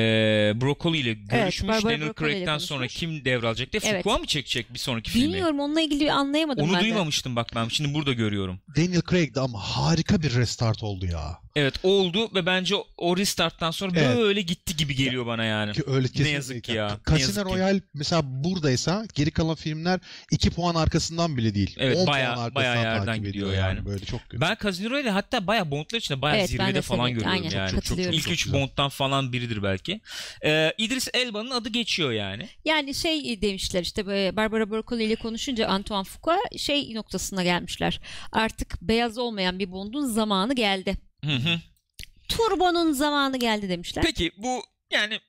Broccoli ile görüşmüş. Barbara Daniel Craig'den sonra kim devralacak diye Evet. Fuqua mı çekecek bir sonraki filmi? Bilmiyorum onunla ilgili anlayamadım Onu ben de. duymamıştım bak ben şimdi burada görüyorum. Daniel Craig'di ama harika bir restart oldu ya. Evet oldu ve bence o- restarttan sonra Evet. böyle gitti gibi geliyor bana yani. Ki öyle kesinlikle. yazık ki ya, ne Casino. Royale mesela buradaysa geri kalan filmler 2 puan arkasından bile değil. Evet, 10 bayağı- puan bayağı yerden takip gidiyor ediyor yani. Böyle çok kötü. Ben Casino ile hatta bayağı Bond'lar içinde bayağı Evet, zirvede de falan görüyorum Aynen, yani. katılıyorum. İlk Çok üç güzel. Bond'dan falan biridir belki. Ee, İdris Elba'nın adı geçiyor yani. Yani şey demişler işte böyle Barbara Broccoli ile konuşunca Antoine Fuqua şey noktasına gelmişler. Artık beyaz olmayan bir Bond'un zamanı geldi. Hı hı. Turbo'nun zamanı geldi demişler. Peki bu yani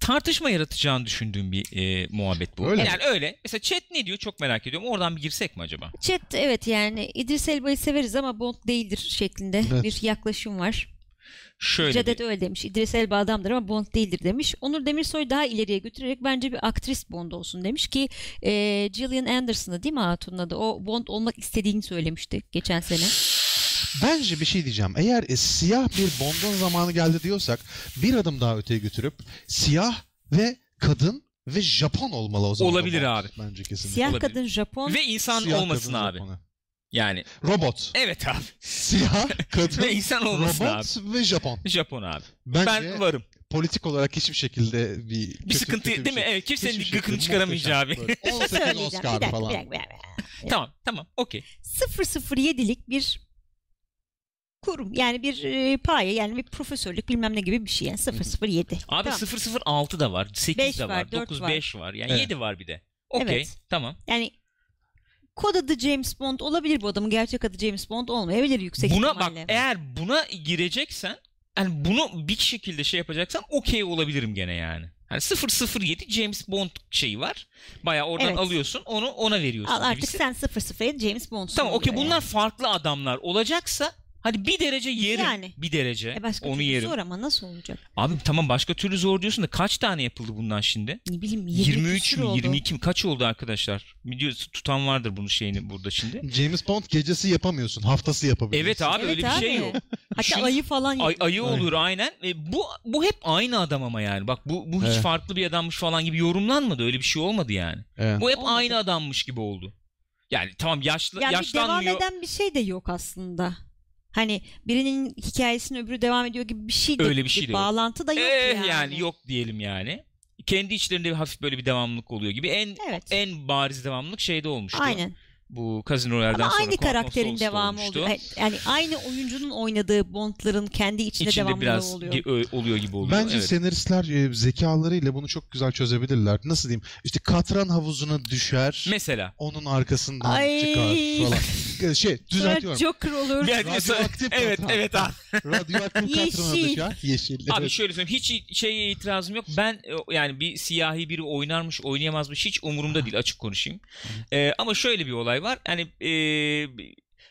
tartışma yaratacağını düşündüğüm bir e, muhabbet bu. Öyle. Yani öyle. Mesela chat ne diyor çok merak ediyorum. Oradan bir girsek mi acaba? Chat evet yani İdris Elba'yı severiz ama Bond değildir şeklinde Evet. bir yaklaşım var. Şöyle Cedet bir- öyle demiş. İdris Elba adamdır ama Bond değildir demiş. Onur Demirsoy daha ileriye götürerek bence bir aktris Bond olsun demiş ki e, Gillian Anderson'da değil mi Hatun'un adı? O Bond olmak istediğini söylemişti geçen sene. Bence bir şey diyeceğim. Eğer e, siyah bir Bond'un zamanı geldi diyorsak bir adım daha öteye götürüp siyah ve kadın ve Japon olmalı o zaman. Olabilir Bond. abi. Bence kesinlikle. Siyah Olabilir. kadın Japon. Ve insan Siyah olmasın kadın abi. Japon'u. Yani Robot. evet abi. Siyah, kadın, Ve insan olmasın robot ve Japon. Japon abi. Bence ben varım. politik olarak hiçbir şekilde bir Bir sıkıntı değil mi? Evet kimsenin Hiçbir gıkını şekilde çıkaramayacağı abi. muhteşem. Böyle 18 Söyleyeceğim. Bir Oscar dakika, bir falan. dakika, bir dakika. tamam tamam okey. 007'lik bir kurum yani bir e, paye yani bir profesörlük bilmem ne gibi bir şey yani 007. Abi Tamam. 006 da var, 8 Beş de var, var, dört 9 var. 5 var. Yani Evet. 7 var bir de. Okey. Evet. Tamam. Yani kod adı James Bond olabilir bu adamın gerçek adı James Bond olmayabilir yüksek buna bak ihtimalle. eğer buna gireceksen yani bunu bir şekilde şey yapacaksan okey olabilirim gene yani. Hani 007 James Bond şeyi var. Bayağı oradan Evet. alıyorsun onu ona veriyorsun. Al artık gibisi. sen 007 James Bond'sun. Tamam okey oluyor bunlar yani. farklı adamlar olacaksa Hani bir derece yerim. Yani. Bir derece. E başka onu türlü yerim. zor ama nasıl olacak? Abi tamam başka türlü zor diyorsun da kaç tane yapıldı bundan şimdi? Ne bileyim 20 23 küsür mü oldu. 22 mi kaç oldu arkadaşlar? Video tutan vardır bunun şeyini burada şimdi. James Bond gecesi yapamıyorsun. Haftası yapabiliyorsun. Evet abi Evet öyle bir şey abi. yok. Hatta Şu- ayı falan Ay, ayı olur aynen. E, bu bu hep aynı adam ama yani. Bak bu bu hiç Evet. farklı bir adammış falan gibi yorumlanmadı. Öyle bir şey olmadı yani. Evet. Bu hep Olmadı. aynı adammış gibi oldu. Yani tamam yaşlı Yani bir devam yaşlanmıyor. eden bir şey de yok aslında. Hani birinin hikayesinin öbürü devam ediyor gibi bir şey de Öyle bir şey de yok. bağlantı da yok Eh, yani. yani yok diyelim yani. Kendi içlerinde bir hafif böyle bir devamlılık oluyor gibi. En Evet. en bariz devamlılık şeyde olmuştu. Aynen. Bu Casino Royale'den Ama sonra aynı Quantum karakterin devamı olmuştu. oluyor. Yani aynı oyuncunun oynadığı Bond'ların kendi içinde, İçinde devamlılığı biraz oluyor. ge- oluyor gibi oluyor. Bence evet. senaristler e, zekalarıyla bunu çok güzel çözebilirler. Nasıl diyeyim? İşte katran havuzuna düşer. Mesela. onun arkasından Ay. çıkar falan. E, Şey Sonra düzeltiyorum. Joker olur. Yani Radyoaktif evet katran. evet abi. Radyoaktif katrana Yeşil. düşer. Yeşil. Abi evet. şöyle söyleyeyim hiç şeye itirazım yok. Ben e, yani bir siyahi biri oynarmış oynayamazmış hiç umurumda değil açık konuşayım. E, ama şöyle bir olay var. Yani e,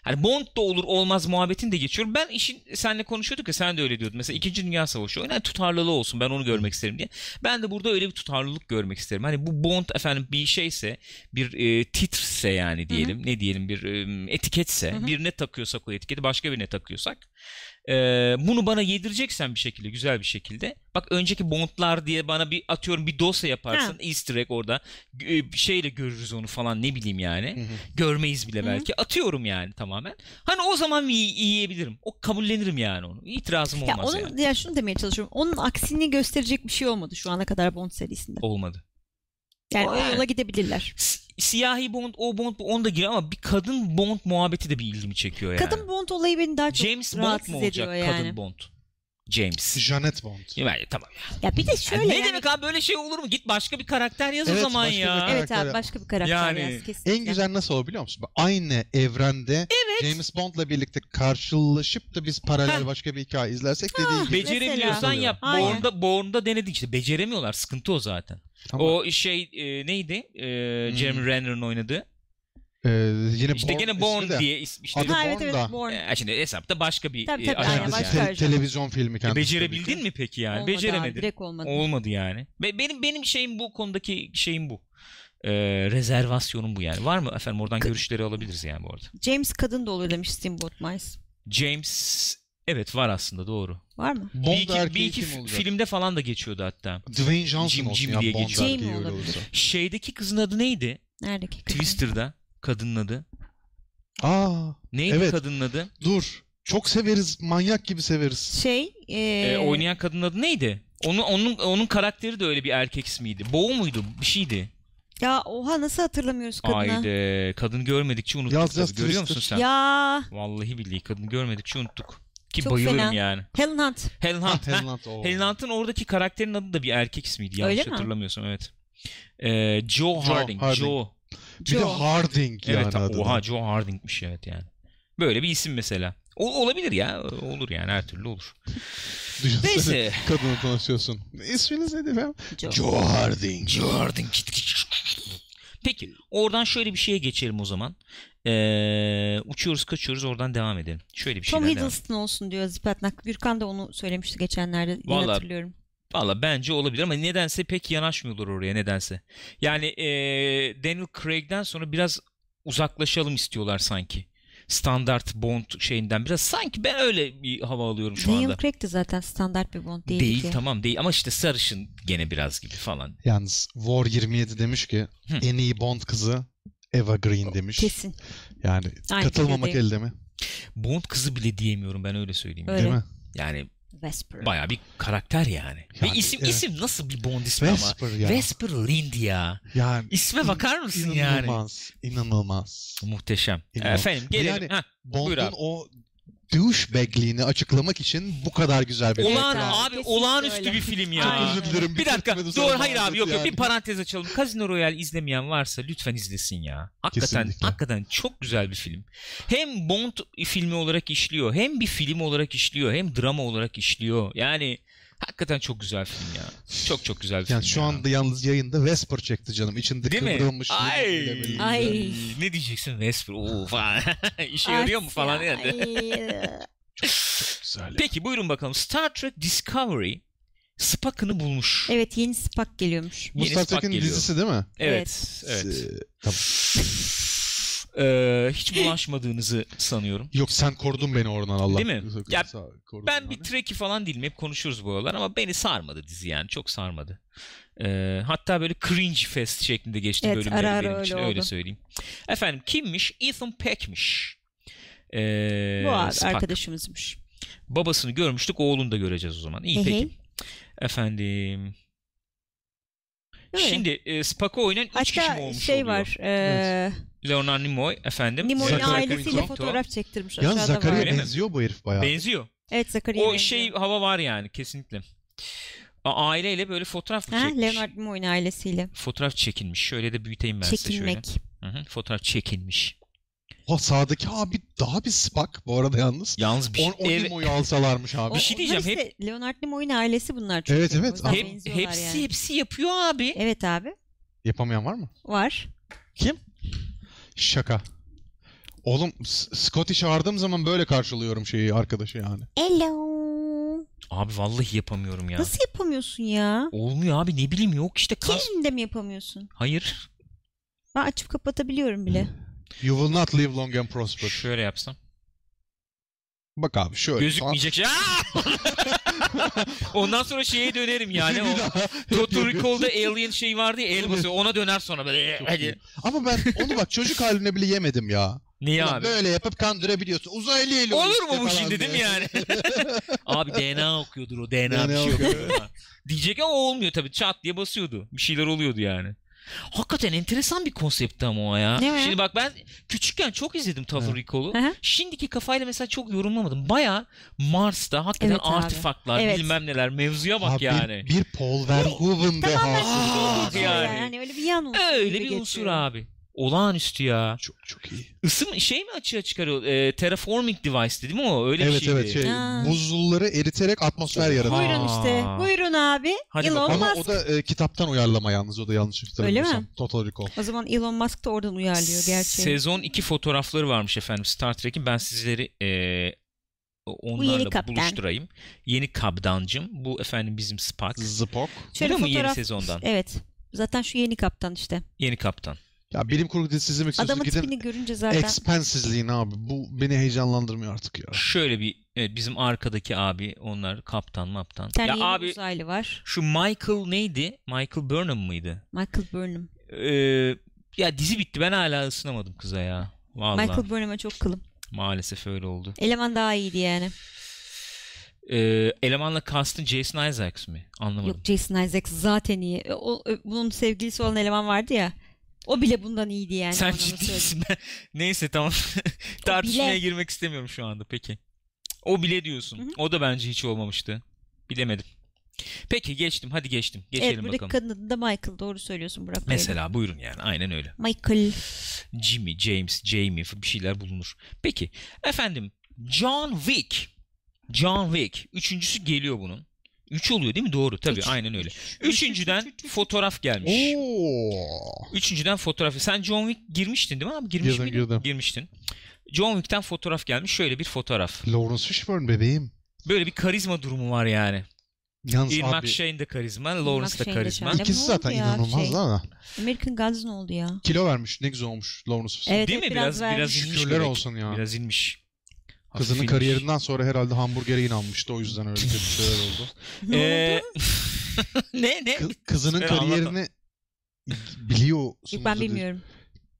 hani Bond da olur olmaz muhabbetin de geçiyor. Ben işin seninle konuşuyorduk ya sen de öyle diyordun. Mesela 2. Dünya Savaşı oyunu hani tutarlılığı olsun ben onu görmek isterim diye. Ben de burada öyle bir tutarlılık görmek isterim. Hani bu Bond efendim bir şeyse bir e, titrse yani diyelim ne diyelim bir e, etiketse Hı hı. birine takıyorsak o etiketi başka birine takıyorsak e, bunu bana yedireceksen bir şekilde güzel bir şekilde bak önceki Bond'lar diye bana bir atıyorum bir dosya yaparsın Ha. easter egg orada e, şeyle görürüz onu falan ne bileyim yani. Görmeyiz bile belki. Atıyorum yani tamamen. Hani o zaman yi- yiyebilirim. O kabullenirim yani onu. İtirazım Ya olmaz onun yani. ya şunu demeye çalışıyorum. Onun aksini gösterecek bir şey olmadı şu ana kadar Bond serisinde. olmadı. Yani o yola gidebilirler. Siyahi Bond o Bond bu onda giriyor ama bir kadın Bond muhabbeti de bir ilgimi çekiyor yani Kadın Bond olayı beni daha çok James Bond rahatsız mu olacak ediyor yani. kadın Bond James. Janet Bond. Yani, tamam. Ya bir de Yani şöyle ne yani- demek abi böyle şey olur mu? Git başka bir karakter yaz o Evet, zaman başka ya. Evet abi başka bir karakter Yani yaz kesinlikle. En güzel nasıl o biliyor musun? Aynı evrende James Bond'la birlikte karşılaşıp da biz paralel Heh. başka bir hikaye izlersek dediğin gibi. Becerebiliyorsan Mesela. yap. Born'da, Born'da denedik işte. Beceremiyorlar. Sıkıntı o zaten. Tamam. O şey e, neydi? E, Jeremy Hmm. Renner'ın oynadığı. Ee, yine İşte Born gene ismi Born de. diye is- işte Adı Ha evet evet Bourne'da. Born. e, şimdi hesapta başka bir Tabii, e, tabii, ajan başka te- televizyon filmi E, kendisi. becerebildin tabii ki. mi peki yani? Olmadı abi, Beceremedin. direkt olmadı. Olmadı yani. Be- benim benim şeyim bu konudaki şeyim bu. Ee, rezervasyonum bu yani. Var mı efendim oradan görüşleri alabiliriz yani bu arada. James kadın da olur demiş Steamboat Mice. James evet var aslında doğru. Var mı? Bond bir iki, erkeği bir iki kim olacak? filmde falan da geçiyordu hatta. Dwayne Johnson Jim- olsun Jim ya diye Bond geçiyor. Jim olabilir. Şeydeki kızın adı neydi? Neredeki kadın? Twister'da kadının adı. Aa Neydi Evet. kadının adı? dur. Çok severiz. Manyak gibi severiz. Şey e, Ee, oynayan kadının adı neydi? Onun onun onun karakteri de öyle bir erkek ismiydi. Boğu muydu? Bir şeydi. ya oha nasıl hatırlamıyoruz kadını? Haydi. Kadın görmedikçe unuttuk. Yaz, yaz. Görüyor musun sen? Ya Vallahi billahi kadın görmedikçe unuttuk. Ki Çok bayılırım fena. yani. Helen Hunt. Helen Hunt. Helen heh. Hunt, o. Helen Hunt'ın oradaki karakterin adı da bir erkek ismiydi. Yanlış Öyle mi? hatırlamıyorsam evet. Ee, Joe Harding. Harding. Joe. Bir de. Harding yani Evet. adı. oha Joe Harding'miş evet yani. Böyle bir isim mesela. O, olabilir ya. Olur yani her türlü olur. Düşünsene, Neyse. Kadınla tanışıyorsun. İsminiz neydi efendim? Joe. Joe Harding. Joe Harding. Peki oradan şöyle bir şeye geçelim o zaman. Ee, uçuyoruz kaçıyoruz oradan devam edelim. Şöyle bir Tom şeyden devam. Hiddleston olsun diyor Zipatnak. Gürkan da onu söylemişti geçenlerde. Vallahi- hatırlıyorum. Valla bence olabilir ama nedense pek yanaşmıyorlar oraya nedense. Yani ee, Daniel Craig'den sonra biraz uzaklaşalım istiyorlar sanki. Standart Bond şeyinden biraz sanki ben öyle bir hava alıyorum şu Daniel anda. Craig de zaten standart bir Bond değil, Değil ki. tamam değil ama işte sarışın gene biraz gibi falan. Yalnız War 27 demiş ki Hı. en iyi Bond kızı Eva Green demiş. Kesin. Yani Aynı katılmamak elde mi? Bond kızı bile diyemiyorum ben öyle söyleyeyim. Öyle. Değil mi? Yani Vesper. baya bir karakter yani. Ve Yani, isim evet. isim nasıl bir Bond ismi ama. Vesper ya. Vesper Lind ya. Yani İsme bakar mısın yani? inanılmaz. inanılmaz. Muhteşem. İnanılmaz. Efendim gelelim. Yani- Heh, Bond'un o douchebagliğini açıklamak için bu kadar güzel bir Evet Olağan, abi, abi kesinlikle olağanüstü öyle. bir film ya. Aynen. Özür dilerim. Bir dakika. bitirmedi Doğru hayır abi yok yok yani. bir parantez açalım. Casino Royale izlemeyen varsa lütfen izlesin ya. Hakikaten Kesinlikle. hakikaten çok güzel bir film. Hem Bond filmi olarak işliyor, hem bir film olarak işliyor, hem drama olarak işliyor. Yani hakikaten çok güzel film ya. Çok çok güzel bir film. Yani şu ya. anda yalnız yayında Vesper çekti canım. İçinde Değil mi? kıvrılmış. Ay. Ay. Ne diyeceksin Vesper? Oo falan. İşe yarıyor mu falan yani. Ay. Güzel. Peki buyurun bakalım. Star Trek Discovery Spock'ını bulmuş. evet yeni Spock geliyormuş. Bu Yeni Star Trek'in dizisi değil mi? Evet. Evet. Ee, tamam. Ee, hiç bulaşmadığınızı sanıyorum. Yok sen korudun beni oradan Allah. Değil mi? Ya, Sağ- korudun Ben bir beni. Trekkie falan değilim. Hep konuşuruz bu aralar ama beni sarmadı dizi yani. Çok sarmadı. Ee, hatta böyle cringe fest şeklinde geçti Evet, bölümleri ara ara benim öyle için. Öyle oldu. söyleyeyim. Efendim kimmiş? Ethan Peck'miş. Ee, Bu abi arkadaşımızmış. Babasını görmüştük. Oğlunu da göreceğiz o zaman. İyi Hey peki. hey. Efendim. Öyle. Şimdi e, Spock'u oynayan 3 kişi mi Hatta olmuş şey oluyor? var. E, Leonard Nimoy efendim. Nimoy'un Zachary ailesiyle Quinto. fotoğraf çektirmiş. Yalnız Aşağıda Zakaria var. Öyle mi? benziyor bu herif bayağı. Benziyor. Evet Zacharia'ya O benziyor. şey hava var yani kesinlikle. A- Aileyle böyle fotoğraf mı Ha, çekmiş? Leonard Nimoy'un ailesiyle. Fotoğraf çekilmiş. Şöyle de büyüteyim ben size Çekilmek. şöyle. Hı hı, fotoğraf çekilmiş. O sağdaki abi daha bir Spock bu arada yalnız. Yalnız bir O, o evet, Nimo'yu alsalarmış abi. Bir şey diyeceğim, Onlar işte Leonard Nimoy'un ailesi bunlar çünkü. Evet, evet. O yüzden hep, benziyorlar hepsi yani. hepsi yapıyor abi. Evet abi. Yapamayan var mı? Var. Şaka. Oğlum Scott'i çağırdığım zaman böyle karşılıyorum şeyi arkadaşı yani. Hello. Abi vallahi yapamıyorum ya. Nasıl yapamıyorsun ya? Olmuyor abi ne bileyim yok işte kas. Kendinde mi yapamıyorsun? Hayır. Ben açıp kapatabiliyorum bile. You will not live long and prosper. Şöyle yapsam. Bak abi şöyle. Gözükmeyecek. Aa! Ondan sonra şeye dönerim yani. Bir O. Total Recall'da Alien şey vardı ya el basıyor. Ona döner sonra böyle. Çok. Hadi. Ama ben onu bak çocuk haline bile yemedim ya. Niye Ulan abi? Böyle yapıp kandırabiliyorsun. Uzaylıyla Olur işte mu bu şimdi değil mi yani? Abi DNA okuyordur o DNA, bir DNA şey okuyor. Diyecek ama olmuyor tabii. Çat diye basıyordu. Bir şeyler oluyordu yani. Hakikaten enteresan bir konseptti ama o ya. O ya? Şimdi bak ben küçükken çok izledim Total Recall'u. Hı hı. Şimdiki kafayla mesela çok yorumlamadım. Baya Mars'ta hakikaten Evet abi. artifaklar Evet. bilmem neler mevzuya bak Abi yani. Bir, bir Paul Verhoeven Tamamen dehası. Aa, geçiyor yani. yani. öyle bir yan unsur Öyle gibi bir unsur geçiyor. abi. Olağanüstü ya. Çok çok iyi. Isım şey mi açığa çıkarıyor? E, terraforming device değil mi o? Öyle bir evet şeydi. evet şey Ha. buzulları eriterek atmosfer yaratıyor. Buyurun işte. Buyurun abi. Hadi Elon bakalım. Ama Musk. o da e, kitaptan uyarlama yalnız o da yanlış Öyle hatırlamıyorsam. mi? Total Recall. O zaman Elon Musk da oradan uyarlıyor gerçeği. Sezon 2 fotoğrafları varmış efendim Star Trek'in. Ben sizleri e, onlarla kaptan. buluşturayım. Yeni kaptancım. Bu efendim bizim Spock. Spock. Şöyle Bu da mı yeni fotoğraf- sezondan? Evet. Zaten şu yeni kaptan işte. Yeni kaptan. Ya bilim kurgu dizisi izlemek istiyorsun Adamın gidin tipini görünce zaten Expensizliğin abi. Bu beni heyecanlandırmıyor artık ya. Şöyle bir evet, bizim arkadaki abi onlar kaptan maptan. bir tane Ya yeni abi uzaylı var. şu Michael neydi? Michael Burnham mıydı? Michael Burnham. Ee, ya dizi bitti ben hala ısınamadım kıza ya. Vallahi Michael Burnham'a çok kılım. maalesef öyle oldu. Eleman daha iyiydi yani. Ee, elemanla kastın Jason Isaacs mi? Anlamadım. Yok Jason Isaacs zaten iyi. O, o- bunun sevgilisi olan eleman vardı ya. O bile bundan iyiydi yani. Sen anlamı ciddi söyleyeyim. misin? Ben... Neyse tamam. Tartışmaya bile. girmek istemiyorum şu anda. Peki. O bile diyorsun. Hı hı. O da bence hiç olmamıştı. Bilemedim. Peki geçtim. Hadi geçtim. Geçelim Evet buradaki bakalım. kadın da Michael. Doğru söylüyorsun Burak. Mesela buyurun yani. Aynen öyle. Michael. Jimmy, James, Jamie bir şeyler bulunur. Peki. Efendim John Wick. John Wick. Üçüncüsü geliyor bunun. Üç oluyor değil mi? Doğru. Tabii Üç. aynen öyle. Üçüncüden fotoğraf gelmiş. Oo. Üçüncüden fotoğraf. Sen John Wick girmiştin değil mi abi? Girmiş Girdim, miydin? girdim. Girmiştin. John Wick'ten fotoğraf gelmiş. Şöyle bir fotoğraf. Lawrence Fishburne bebeğim. Böyle bir karizma durumu var yani. Yalnız Ian abi McShane de karizma, Lawrence de karizma. şahane. ikisi zaten ya inanılmaz şey? ama. American Gods ne oldu ya? Kilo vermiş ne güzel olmuş Lawrence Fishburne. Evet, Değil evet, mi? Biraz biraz, vermiş. inmiş. Şükürler olsun ya. Biraz inmiş. Kızının Hafif kariyerinden sonra herhalde hamburgere inanmıştı o yüzden öyle kötü şeyler oldu. Ne Ee, oldu? ne ne? Kı- kızının Ee, kariyerini biliyorsunuz. Yok ben bilmiyorum.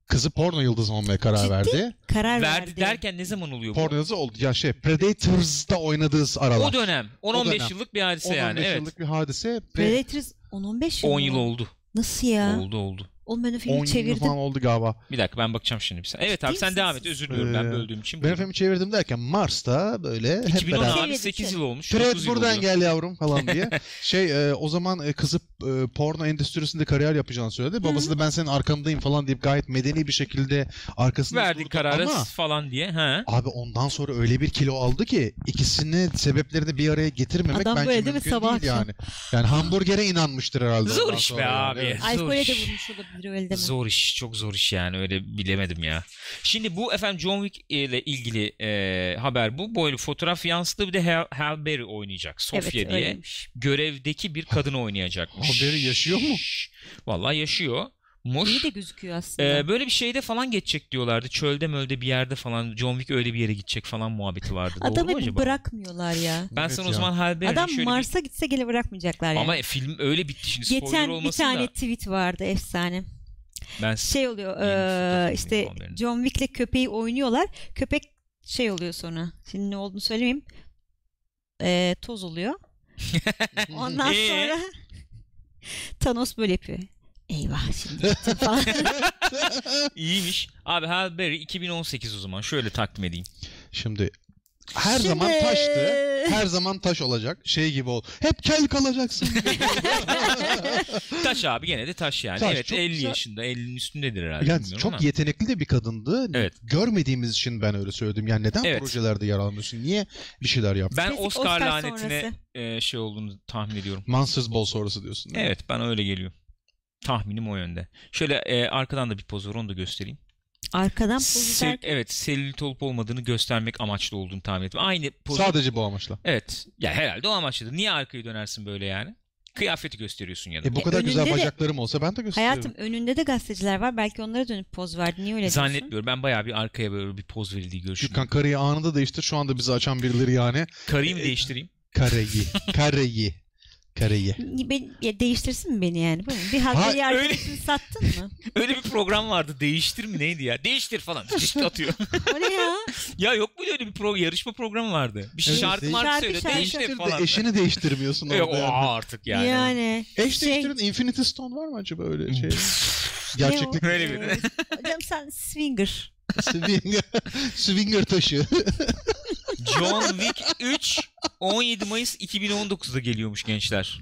Kızı porno yıldızı olmaya karar Ciddi? verdi. Karar Verdi verdi. derken ne zaman oluyor bu? Porno yıldızı oldu. Ya şey Predators'da oynadığı aralar. O dönem. 10-15 dönem. yıllık bir hadise 10-15 yani. Evet. yıllık bir hadise. Ve Predators 10-15 yıl 10 mı? yıl oldu. Nasıl ya? Oldu oldu. Oğlum ben o 10 filmi yıl çevirdim. falan oldu galiba. Bir dakika ben bakacağım şimdi. bir saniye. Evet abi sen devam et. Özür diliyorum ben Ee, böldüğüm için. Ben filmi çevirdim derken Mars'ta böyle hep 2010 beraber. abi Çevirdim, 8 yıl olmuş. Fred 9 yıl buradan oluyor. gel yavrum falan diye. Şey e, o zaman e, kızı e, porno endüstrisinde kariyer yapacağını söyledi. Babası da ben senin arkandayım falan deyip gayet medeni bir şekilde arkasında Verdik durdu. kararı Ama falan diye. Ha. abi ondan sonra öyle bir kilo aldı ki ikisini sebeplerini bir araya getirmemek Adam bence böyle değil mi? mümkün Sabah değil akşam. yani. Yani hamburgere inanmıştır herhalde. Zor ondan iş be sonra yani. abi. Evet. Zor Alkole de iş. vurmuş olabilir öyle deme. Zor iş. Çok zor iş yani. Öyle bilemedim ya. Şimdi bu efendim John Wick ile ilgili e, haber bu. Böyle fotoğraf yansıdı. Bir de Hal, Halle Berry oynayacak. Sofia evet diye. öyleymiş. Görevdeki bir kadın oynayacakmış. Halle Berry yaşıyor mu? Vallahi yaşıyor. Muş. İyi de gözüküyor aslında. Ee, böyle bir şeyde falan geçecek diyorlardı. Çölde mölde bir yerde falan. John Wick öyle bir yere gidecek falan muhabbeti vardı. Doğru Adamı mu acaba? bırakmıyorlar ya. Ben Evet sana o ya. zaman Halle Berry'nin Adam şöyle bir- Mars'a gitse gene bırakmayacaklar yani. Ama film öyle bitti şimdi spoiler Geçen bir olmasın tane da. tweet vardı efsane. Ben Şey oluyor Yeni fotoğraf işte. John Wick'le köpeği oynuyorlar. Köpek şey oluyor sonra. Şimdi ne olduğunu söylemeyeyim. Eee, toz oluyor. Ondan Ee? sonra Thanos böyle yapıyor. Eyvah şimdi gittim falan. iyiymiş. Abi Halle Berry 2018 o zaman. Şöyle takdim edeyim. Şimdi her Şimdi- zaman taştı. Her zaman taş olacak. Şey gibi ol. Hep kel kalacaksın. Taş abi gene de taş yani. Taş, evet çok 50 güzel. yaşında 50'nin üstündedir herhalde. yani çok ama. yetenekli de bir kadındı. Evet. Görmediğimiz için ben öyle söyledim. Yani neden Evet. projelerde yer almıyorsun? Niye bir şeyler yap? Ben Oscar, Oscar lanetine sonrası. e, şey olduğunu tahmin ediyorum. Monsters Ball sonrası diyorsun. Evet bana öyle geliyor. Tahminim o yönde. Şöyle e, arkadan da bir poz var onu da göstereyim. Arkadan poz Sel- izlerken evet selülit olup olmadığını göstermek amaçlı olduğunu tahmin ettim. Aynı pozu. Sadece bu amaçla. Evet. Ya herhalde o amaçlı. Niye arkayı dönersin böyle yani? Kıyafeti gösteriyorsun ya da. E bu E, kadar güzel önünde de- bacaklarım olsa ben de gösteririm. hayatım önünde de gazeteciler var. Belki onlara dönüp poz verdi. Niye öyle diyorsun? Zannetmiyorum. Ben bayağı bir arkaya böyle bir poz verildiği görüşüyorum. Gürkan karıyı anında değiştir. Şu anda bizi açan birileri yani. Karıyı mı değiştireyim? Kareyi. Kareyi. Kareyi. Ben, ya değiştirsin mi beni yani? Bir Ha, halkayı öyle- arkadaşını sattın mı? Öyle bir program vardı. Değiştir mi neydi ya? Değiştir falan. İşte atıyor. O ne ya? ya yok muydu öyle bir pro yarışma programı vardı? Bir Evet, şarkı değiş- marka Şarkı, söyle. şarkı. Değiştir de falan. eşini değiştirmiyorsun Yok orada. o yani. artık yani. Yani. Eş şey- değiştirin Infinity Stone var mı acaba öyle şey? Gerçeklik Ne o? Öyle bir- Hocam sen swinger. swinger, swinger taşı. John Wick 3 17 Mayıs 2019'da geliyormuş gençler.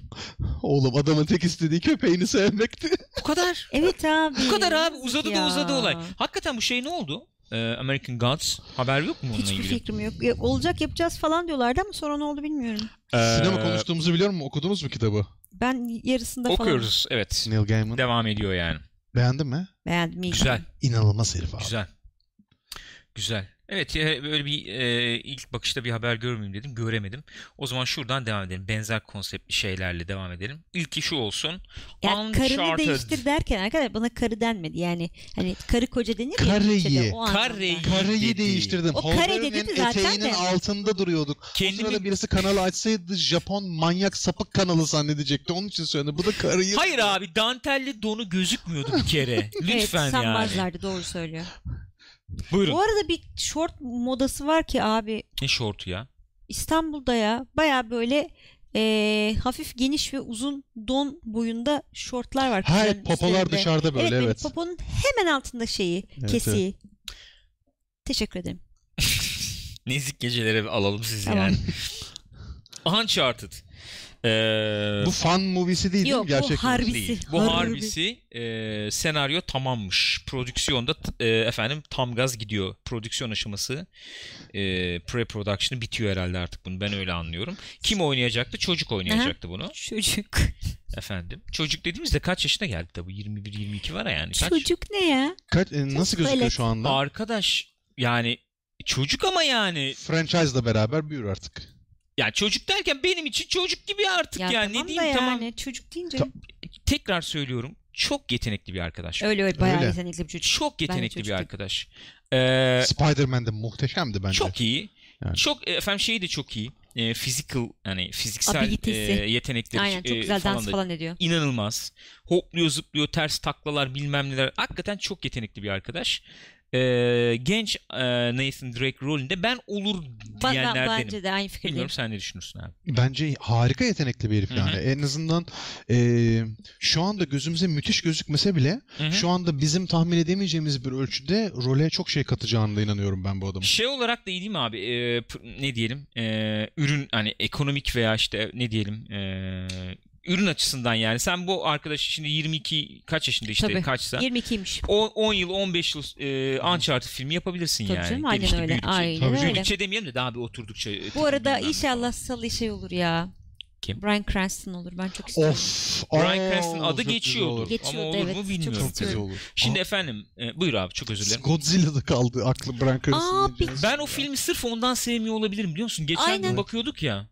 Oğlum adamın tek istediği köpeğini sevmekti. Bu kadar. Evet abi. Bu kadar abi. Uzadı da Ya. uzadı olay. Hakikaten bu şey ne oldu? Ee, American Gods. Haber yok mu onunla Hiçbir ilgili? fikrim yok. Ya, Olacak yapacağız falan diyorlardı ama sonra ne oldu bilmiyorum. Ee, Sinema konuştuğumuzu biliyor musun? Okudunuz mu kitabı? Ben yarısında falan Okuyoruz evet. Neil Gaiman. Devam ediyor yani. Beğendin mi? beğendim. iyi. Güzel. İnanılmaz herif abi. Güzel. Güzel. Evet böyle bir e, ilk bakışta bir haber görmeyeyim dedim. Göremedim. O zaman şuradan devam edelim. Benzer konseptli şeylerle devam edelim. İlki şu olsun. Karını Uncharted. değiştir derken arkadaşlar bana karı denmedi. Yani hani karı koca denir ya. Türkçe'de, o anlamda. Kareyi Dedi. değiştirdim. O kare Holberg'in dedi zaten eteğinin de. altında duruyorduk. Kendimi- O sırada birisi kanalı açsaydı Japon manyak sapık kanalı zannedecekti. Onun için söyledim. Bu da karıyı... Hayır abi dantelli donu gözükmüyordu bir kere. Lütfen evet, yani. sanmazlardı doğru söylüyor. Buyurun. Bu arada bir short modası var ki abi Ne şortu ya? İstanbul'da ya baya böyle eee, hafif geniş ve uzun don boyunda şortlar var. Hayır kızların popolar üstlerinde. dışarıda böyle evet, evet. poponun hemen altında şeyi Evet, kesiği. Teşekkür ederim. Nezik gecelere alalım sizi Tamam. yani. Uncharted. Ee, Bu fan movie'si değil Yok, değil mi? bu Gerçek harbi- movie. değil. Harbisi, Bu harbi. harbisi e, senaryo tamammış. Prodüksiyonda e, efendim tam gaz gidiyor. Prodüksiyon aşaması e, pre-production'ı bitiyor herhalde artık bunu. Ben öyle anlıyorum. Kim oynayacaktı? Çocuk oynayacaktı bunu. Çocuk. Efendim. Çocuk dediğimizde kaç yaşına geldi tabii? 21-22 var ya yani. Kaç? Çocuk ne ya? Kaç, e, nasıl gözüküyor Tuvalet. şu anda? Arkadaş yani çocuk ama yani Franchise'la beraber büyür artık. Ya çocuk derken benim için çocuk gibi artık Ya yani tamam ne diyeyim da tamam yani çocuk deyince. Ta- tekrar söylüyorum çok yetenekli bir arkadaş. Öyle öyle bayağı Öyle. yetenekli bir çocuk. Çok yetenekli çocuk bir arkadaş. Ee, Spider-Man de muhteşemdi bence. çok iyi. Yani. Çok e, efendim şeyi de çok iyi. E, physical hani fiziksel Abilitesi. e, yetenekleri Aynen çok e, güzel falan dans da falan ediyor. inanılmaz. Hopluyor, zıplıyor, ters taklalar, bilmem neler. Hakikaten çok yetenekli bir arkadaş. Ee, genç e, Nathan Drake rolünde ben olur Ba- ben- diyenlerdenim. bence de aynı fikirdeyim. Bilmiyorum sen ne düşünürsün abi? Bence harika yetenekli bir herif yani. En azından e, şu anda gözümüze müthiş gözükmese bile Hı hı. şu anda bizim tahmin edemeyeceğimiz bir ölçüde role çok şey katacağına da inanıyorum ben bu adamın. Şey olarak da iyi değil mi abi? P- ne diyelim? Ee, ürün hani ekonomik veya işte ne diyelim? Ee, ürün açısından yani. Sen bu arkadaş şimdi 22 kaç yaşında işte Tabii. kaçsa? 22'ymiş. O 10 yıl 15 yıl e, Uncharted filmi yapabilirsin Tabii yani. canım, aynen Gelişti, öyle, büyüdükçe. aynen Tabii öyle. Büyüdükçe demeyelim de daha bir oturdukça. e, Bu arada inşallah salı şey olur ya. Kim? Bryan Cranston olur. Ben çok istiyorum. Of. Bryan oo, Cranston adı geçiyordu. olur. Geçiyordu, Ama olur evet. mu Çok bilmiyorum. Çok güzel olur. Şimdi Aa, efendim e, buyur abi çok özür dilerim. Godzilla'da kaldı aklı Bryan Cranston'ın Aa. Ben o filmi sırf ondan sevmiyor olabilirim biliyor musun? Geçen gün Aynen. bakıyorduk ya.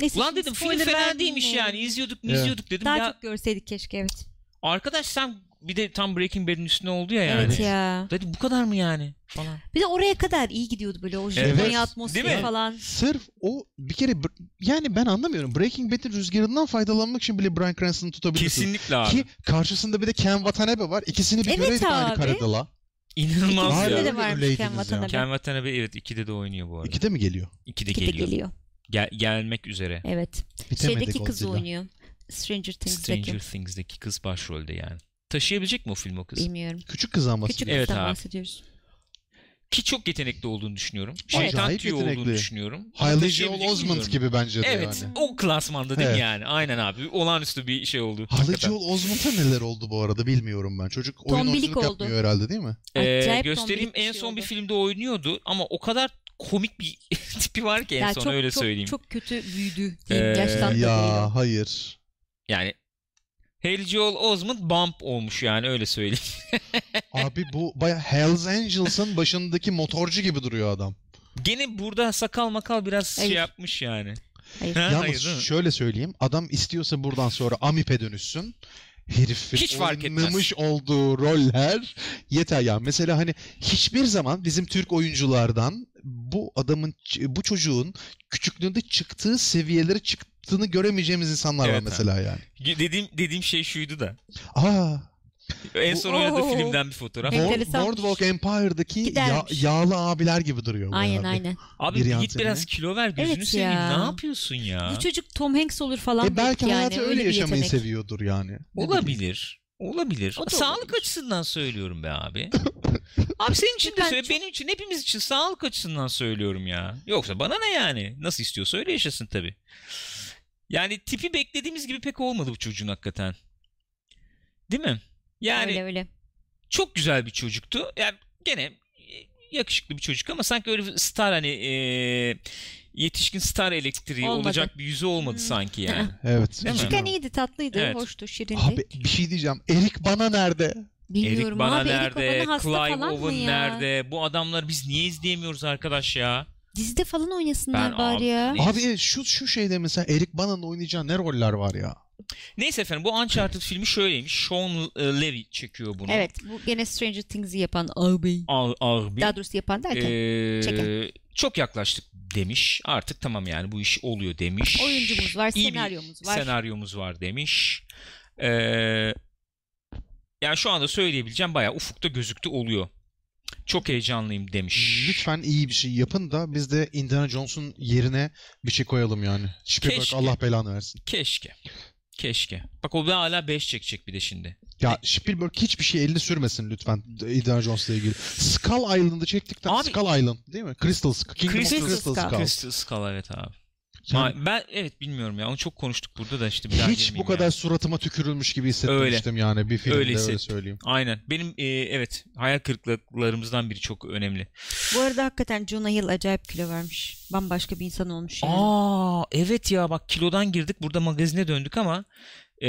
Neyse, Ulan dedim film fena değilmiş de. yani. İzliyorduk Evet. izliyorduk dedim. Daha ya çok görseydik keşke evet. arkadaş sen bir de tam Breaking Bad'in üstüne oldu ya yani. Evet ya. Dedim bu kadar mı yani falan. Bir de oraya kadar iyi gidiyordu böyle o Evet. Japonya atmosferi Değil mi? falan. Sırf o bir kere yani ben anlamıyorum. Breaking Bad'in rüzgarından faydalanmak için bile Bryan Cranston'ı tutabilirsin. Kesinlikle abi. Ki karşısında bir de Ken Watanabe var. İkisini bir Evet göreydik aynı abi. karede la. İnanılmaz İkisinde ya. De varmış Ken. Watanabe. Ken Watanabe evet ikide de oynuyor bu arada. İkide mi geliyor? İkide İki de geliyor. geliyor. Gel- gelmek üzere. Evet. Bitemedi Şeydeki kız Godzilla. oynuyor. Stranger Things'deki. Stranger Things'deki kız başrolde yani. Taşıyabilecek mi o film o kız? Bilmiyorum. Küçük kız ama. Küçük Evet kızdan abi. bahsediyoruz. Ki çok yetenekli olduğunu düşünüyorum. Evet. Şeytan Acayip tüyü olduğunu yetenekli. düşünüyorum. Ama Hailey taşıyabilecek Joel Osment gibi bence de Evet yani. o klasmanda değil Evet. yani? Aynen abi. Olağanüstü bir şey oldu. Hakikaten. Joel Osment'a neler oldu bu arada bilmiyorum ben. Çocuk oyun oyunculuk oldu. yapmıyor herhalde değil mi? Ee, Acayip göstereyim bir en şey son bir oldu. filmde oynuyordu ama o kadar komik bir tipi var ki en Ya son çok, öyle çok, söyleyeyim. Çok kötü büyüdü. Ee, Yaşlandı da değil ya hayır. Yani Haley Joel Osment bump olmuş yani öyle söyleyeyim. Abi bu baya Hells Angels'ın başındaki motorcu gibi duruyor adam. Gene burada sakal makal biraz Hayır. şey yapmış yani. Hayır. Ha, Yalnız hayır, şöyle söyleyeyim. Adam istiyorsa buradan sonra Amip'e dönüşsün. Herifin Hiç fark etmez. oynamış olduğu roller yeter ya. Mesela hani hiçbir zaman bizim Türk oyunculardan bu adamın bu çocuğun küçüklüğünde çıktığı seviyeleri çıktığını göremeyeceğimiz insanlar Evet var abi. mesela yani. Dediğim dediğim şey şuydu da. Aa, En son oynadığı Oo. filmden bir fotoğraf. Enteresanmış. Boardwalk Empire'daki ya- yağlı abiler gibi duruyor. bu Aynen abi. aynen. Abi Bir git biraz kilo ver gözünü Evet seveyim. ya. Ne yapıyorsun ya? Bu çocuk Tom Hanks olur falan. E belki yani. hayatı öyle bir yaşamayı yetenek. seviyordur yani. Ne bileyim. Olabilir. O da sağlık olabilir. açısından söylüyorum be abi. abi senin için de söyle, çok- benim için, hepimiz için sağlık açısından söylüyorum ya. Yoksa bana ne yani? Nasıl istiyorsa öyle yaşasın tabii. Yani tipi beklediğimiz gibi pek olmadı bu çocuğun hakikaten. Değil mi? Yani öyle öyle. çok güzel bir çocuktu. Yani gene yakışıklı bir çocuk ama sanki öyle star hani e, yetişkin star elektriği Olmadı. olacak bir yüzü olmadı Hmm. sanki yani. Evet. Küçükken iyiydi, tatlıydı, Evet. hoştu, şirindi. Abi bir şey diyeceğim. Erik bana nerede? Bilmiyorum Erik Bana abi. nerede? Erik hasta Clive Owen ya? nerede? Bu adamları biz niye izleyemiyoruz arkadaş ya? Dizide falan oynasınlar Ben bari abi- ya. Abi şu şu şeyde mesela Erik Bana'nın oynayacağı ne roller var ya? Neyse efendim bu Uncharted filmi şöyleymiş. Sean Levy çekiyor bunu. Evet, bu gene Stranger Things'i yapan abi. Ağır bir. Daha doğrusu yapan derken Ee, çeken. çok yaklaştık demiş. Artık tamam yani bu iş oluyor demiş. oyuncumuz var, İyi bir senaryomuz var. Senaryomuz var demiş. Ee, yani şu anda söyleyebileceğim bayağı ufukta gözüktü oluyor. Çok heyecanlıyım demiş. Lütfen iyi bir şey yapın da biz de Indiana Jones'un yerine bir şey koyalım yani. Spielberg Keşke. Allah belanı versin. Keşke. Keşke. Bak o da hala 5 çekecek bir de şimdi. Ya Spielberg hiçbir şey elini sürmesin lütfen Indiana Jones'la ilgili. Skull Island'ı çektikten Abi- Skull Island değil mi? Crystal Skull. Crystal Crystal Skull. Skull. Crystal Skull evet abi. Yani Ma- ben evet bilmiyorum ya onu çok konuştuk burada da işte bir daha hiç bu kadar ya. suratıma tükürülmüş gibi hissetmemiştim yani bir filmde Öyle öyle, söyleyeyim. Aynen. Benim e, evet hayal kırıklıklarımızdan biri çok önemli. Bu arada hakikaten Jonah Hill acayip kilo vermiş. Bambaşka bir insan olmuş yani. Aa evet ya bak kilodan girdik burada magazine döndük ama e,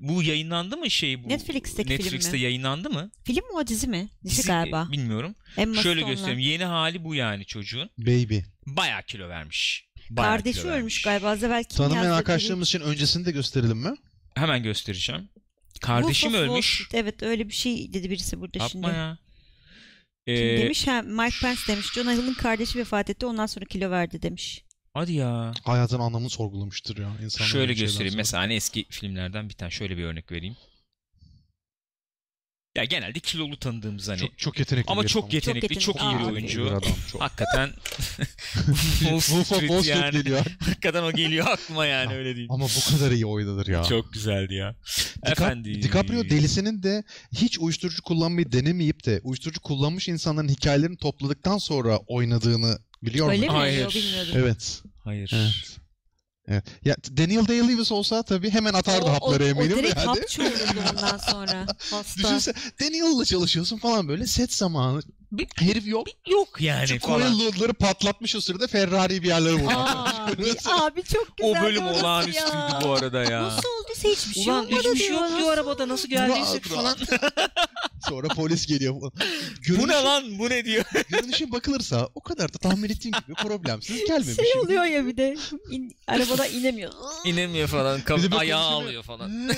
bu yayınlandı mı şey bu? Netflix'teki film Netflix'te mi? yayınlandı mı? Film mi o dizi mi? Dizi, Dizi- galiba. Bilmiyorum. Emma Şöyle Stone'la. göstereyim. Yeni hali bu yani çocuğun. Baby. Bayağı kilo vermiş. Bayağı Kardeşi ölmüş galiba. Az evvel kim Tanımayan yazdı? arkadaşlarımız için öncesini de gösterelim mi? Hemen göstereceğim. Wolf Kardeşim of Wall ölmüş. Street. Evet öyle bir şey dedi birisi burada şimdi. Yapma ya. Kim Ee, demiş? Ha, Mike Pence demiş. Jonah Hill'in kardeşi vefat etti ondan sonra kilo verdi demiş. hadi ya. Hayatın anlamını sorgulamıştır ya insan. Şöyle göstereyim. Mesela hani eski filmlerden bir tane şöyle bir örnek vereyim. Ya genelde kilolu tanıdığımız hani. Çok, çok yetenekli ama bir çok yetenekli, çok, yetenekli. iyi bir oyuncu. Bir adam çok. Hakikaten Wolf of Wall Street yani. geliyor. Hakikaten o geliyor aklıma yani öyle diyeyim. Ama bu kadar iyi oynanır ya. Çok güzeldi ya. Dicap- Efendim. DiCaprio delisinin de hiç uyuşturucu kullanmayı denemeyip de uyuşturucu kullanmış insanların hikayelerini topladıktan sonra oynadığını biliyor Öyle musun? mi? Hayır. Evet. Hayır. Evet. Evet. Ya Daniel Day-Lewis olsa tabii hemen atardı O- hapları o, eminim o direkt yani. hapçı olurdu ondan sonra. Hasta. Düşünse Daniel'la çalışıyorsun falan böyle set zamanı. Bir- Herif yok. Yok yani Şu falan. coil load'ları patlatmış o sırada Ferrari bir yerlere vurmuş. Abi, çok güzel. O bölüm olağanüstüydü ya. bu arada ya. Nasıl olduysa hiçbir şey Ulan olmadı hiçbir şey yok diyor arabada nasıl geldiysek Rahat, falan. Sonra polis geliyor falan. bu ne lan bu ne diyor. görünüşe bakılırsa o kadar da tahmin ettiğin gibi problemsiz gelmemiş. Şey oluyor ya bir de in, arabadan inemiyor. İnemiyor falan. Kap- ayağı alıyor falan. Ee,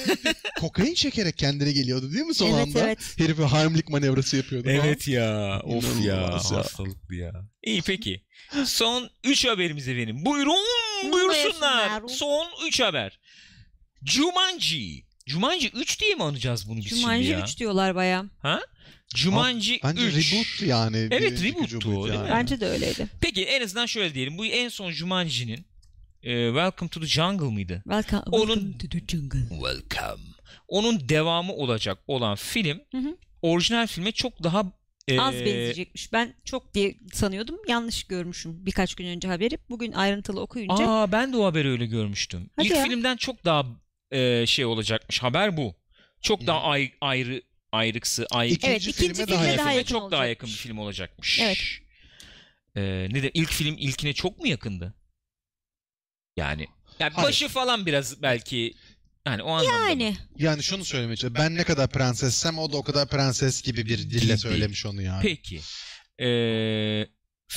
Kokain çekerek kendine geliyordu değil mi son Evet, anda? evet. Herifi Heimlich manevrası yapıyordu falan. Evet ya. Of ya. İnanılmaz ya. Hastalıklı ya. İyi peki. Son 3 haberimiz efendim. Buyurun buyursunlar. Buyursunlar. Son 3 haber. Jumanji. Jumanji 3 diye mi anacağız bunu biz şimdi Jumanji ya? 3 diyorlar baya. Ha? Jumanji Bence 3. reboot yani. Evet, reboot'tu o, değil mi? yani. Bence de öyleydi. Peki en azından şöyle diyelim. Bu en son Jumanji'nin e, Welcome to the Jungle mıydı? Welcome, Onun- welcome to the jungle. Welcome. Onun devamı olacak olan film Hı hı. orijinal filme çok daha e, Az benzeyecekmiş. Ben çok diye sanıyordum. Yanlış görmüşüm birkaç gün önce haberi. Bugün ayrıntılı okuyunca. Aa ben de o haberi öyle görmüştüm. Hadi İlk ya. filmden çok daha e, şey olacakmış. Haber bu. Çok daha ay- ayrı ayrıksı, ay İkinci Evet, ikinci filme filme daha daha yakın. çok daha yakın bir film olacakmış. Evet. Ee, ne de ilk film ilkine çok mu yakındı? Yani yani Hayır. başı falan biraz belki yani o anlamda. mı? Yani Yani şunu söylemeye çalışıyorum. Ben ne kadar prensessem o da o kadar prenses gibi bir dille söylemiş onu yani. Peki. Ee,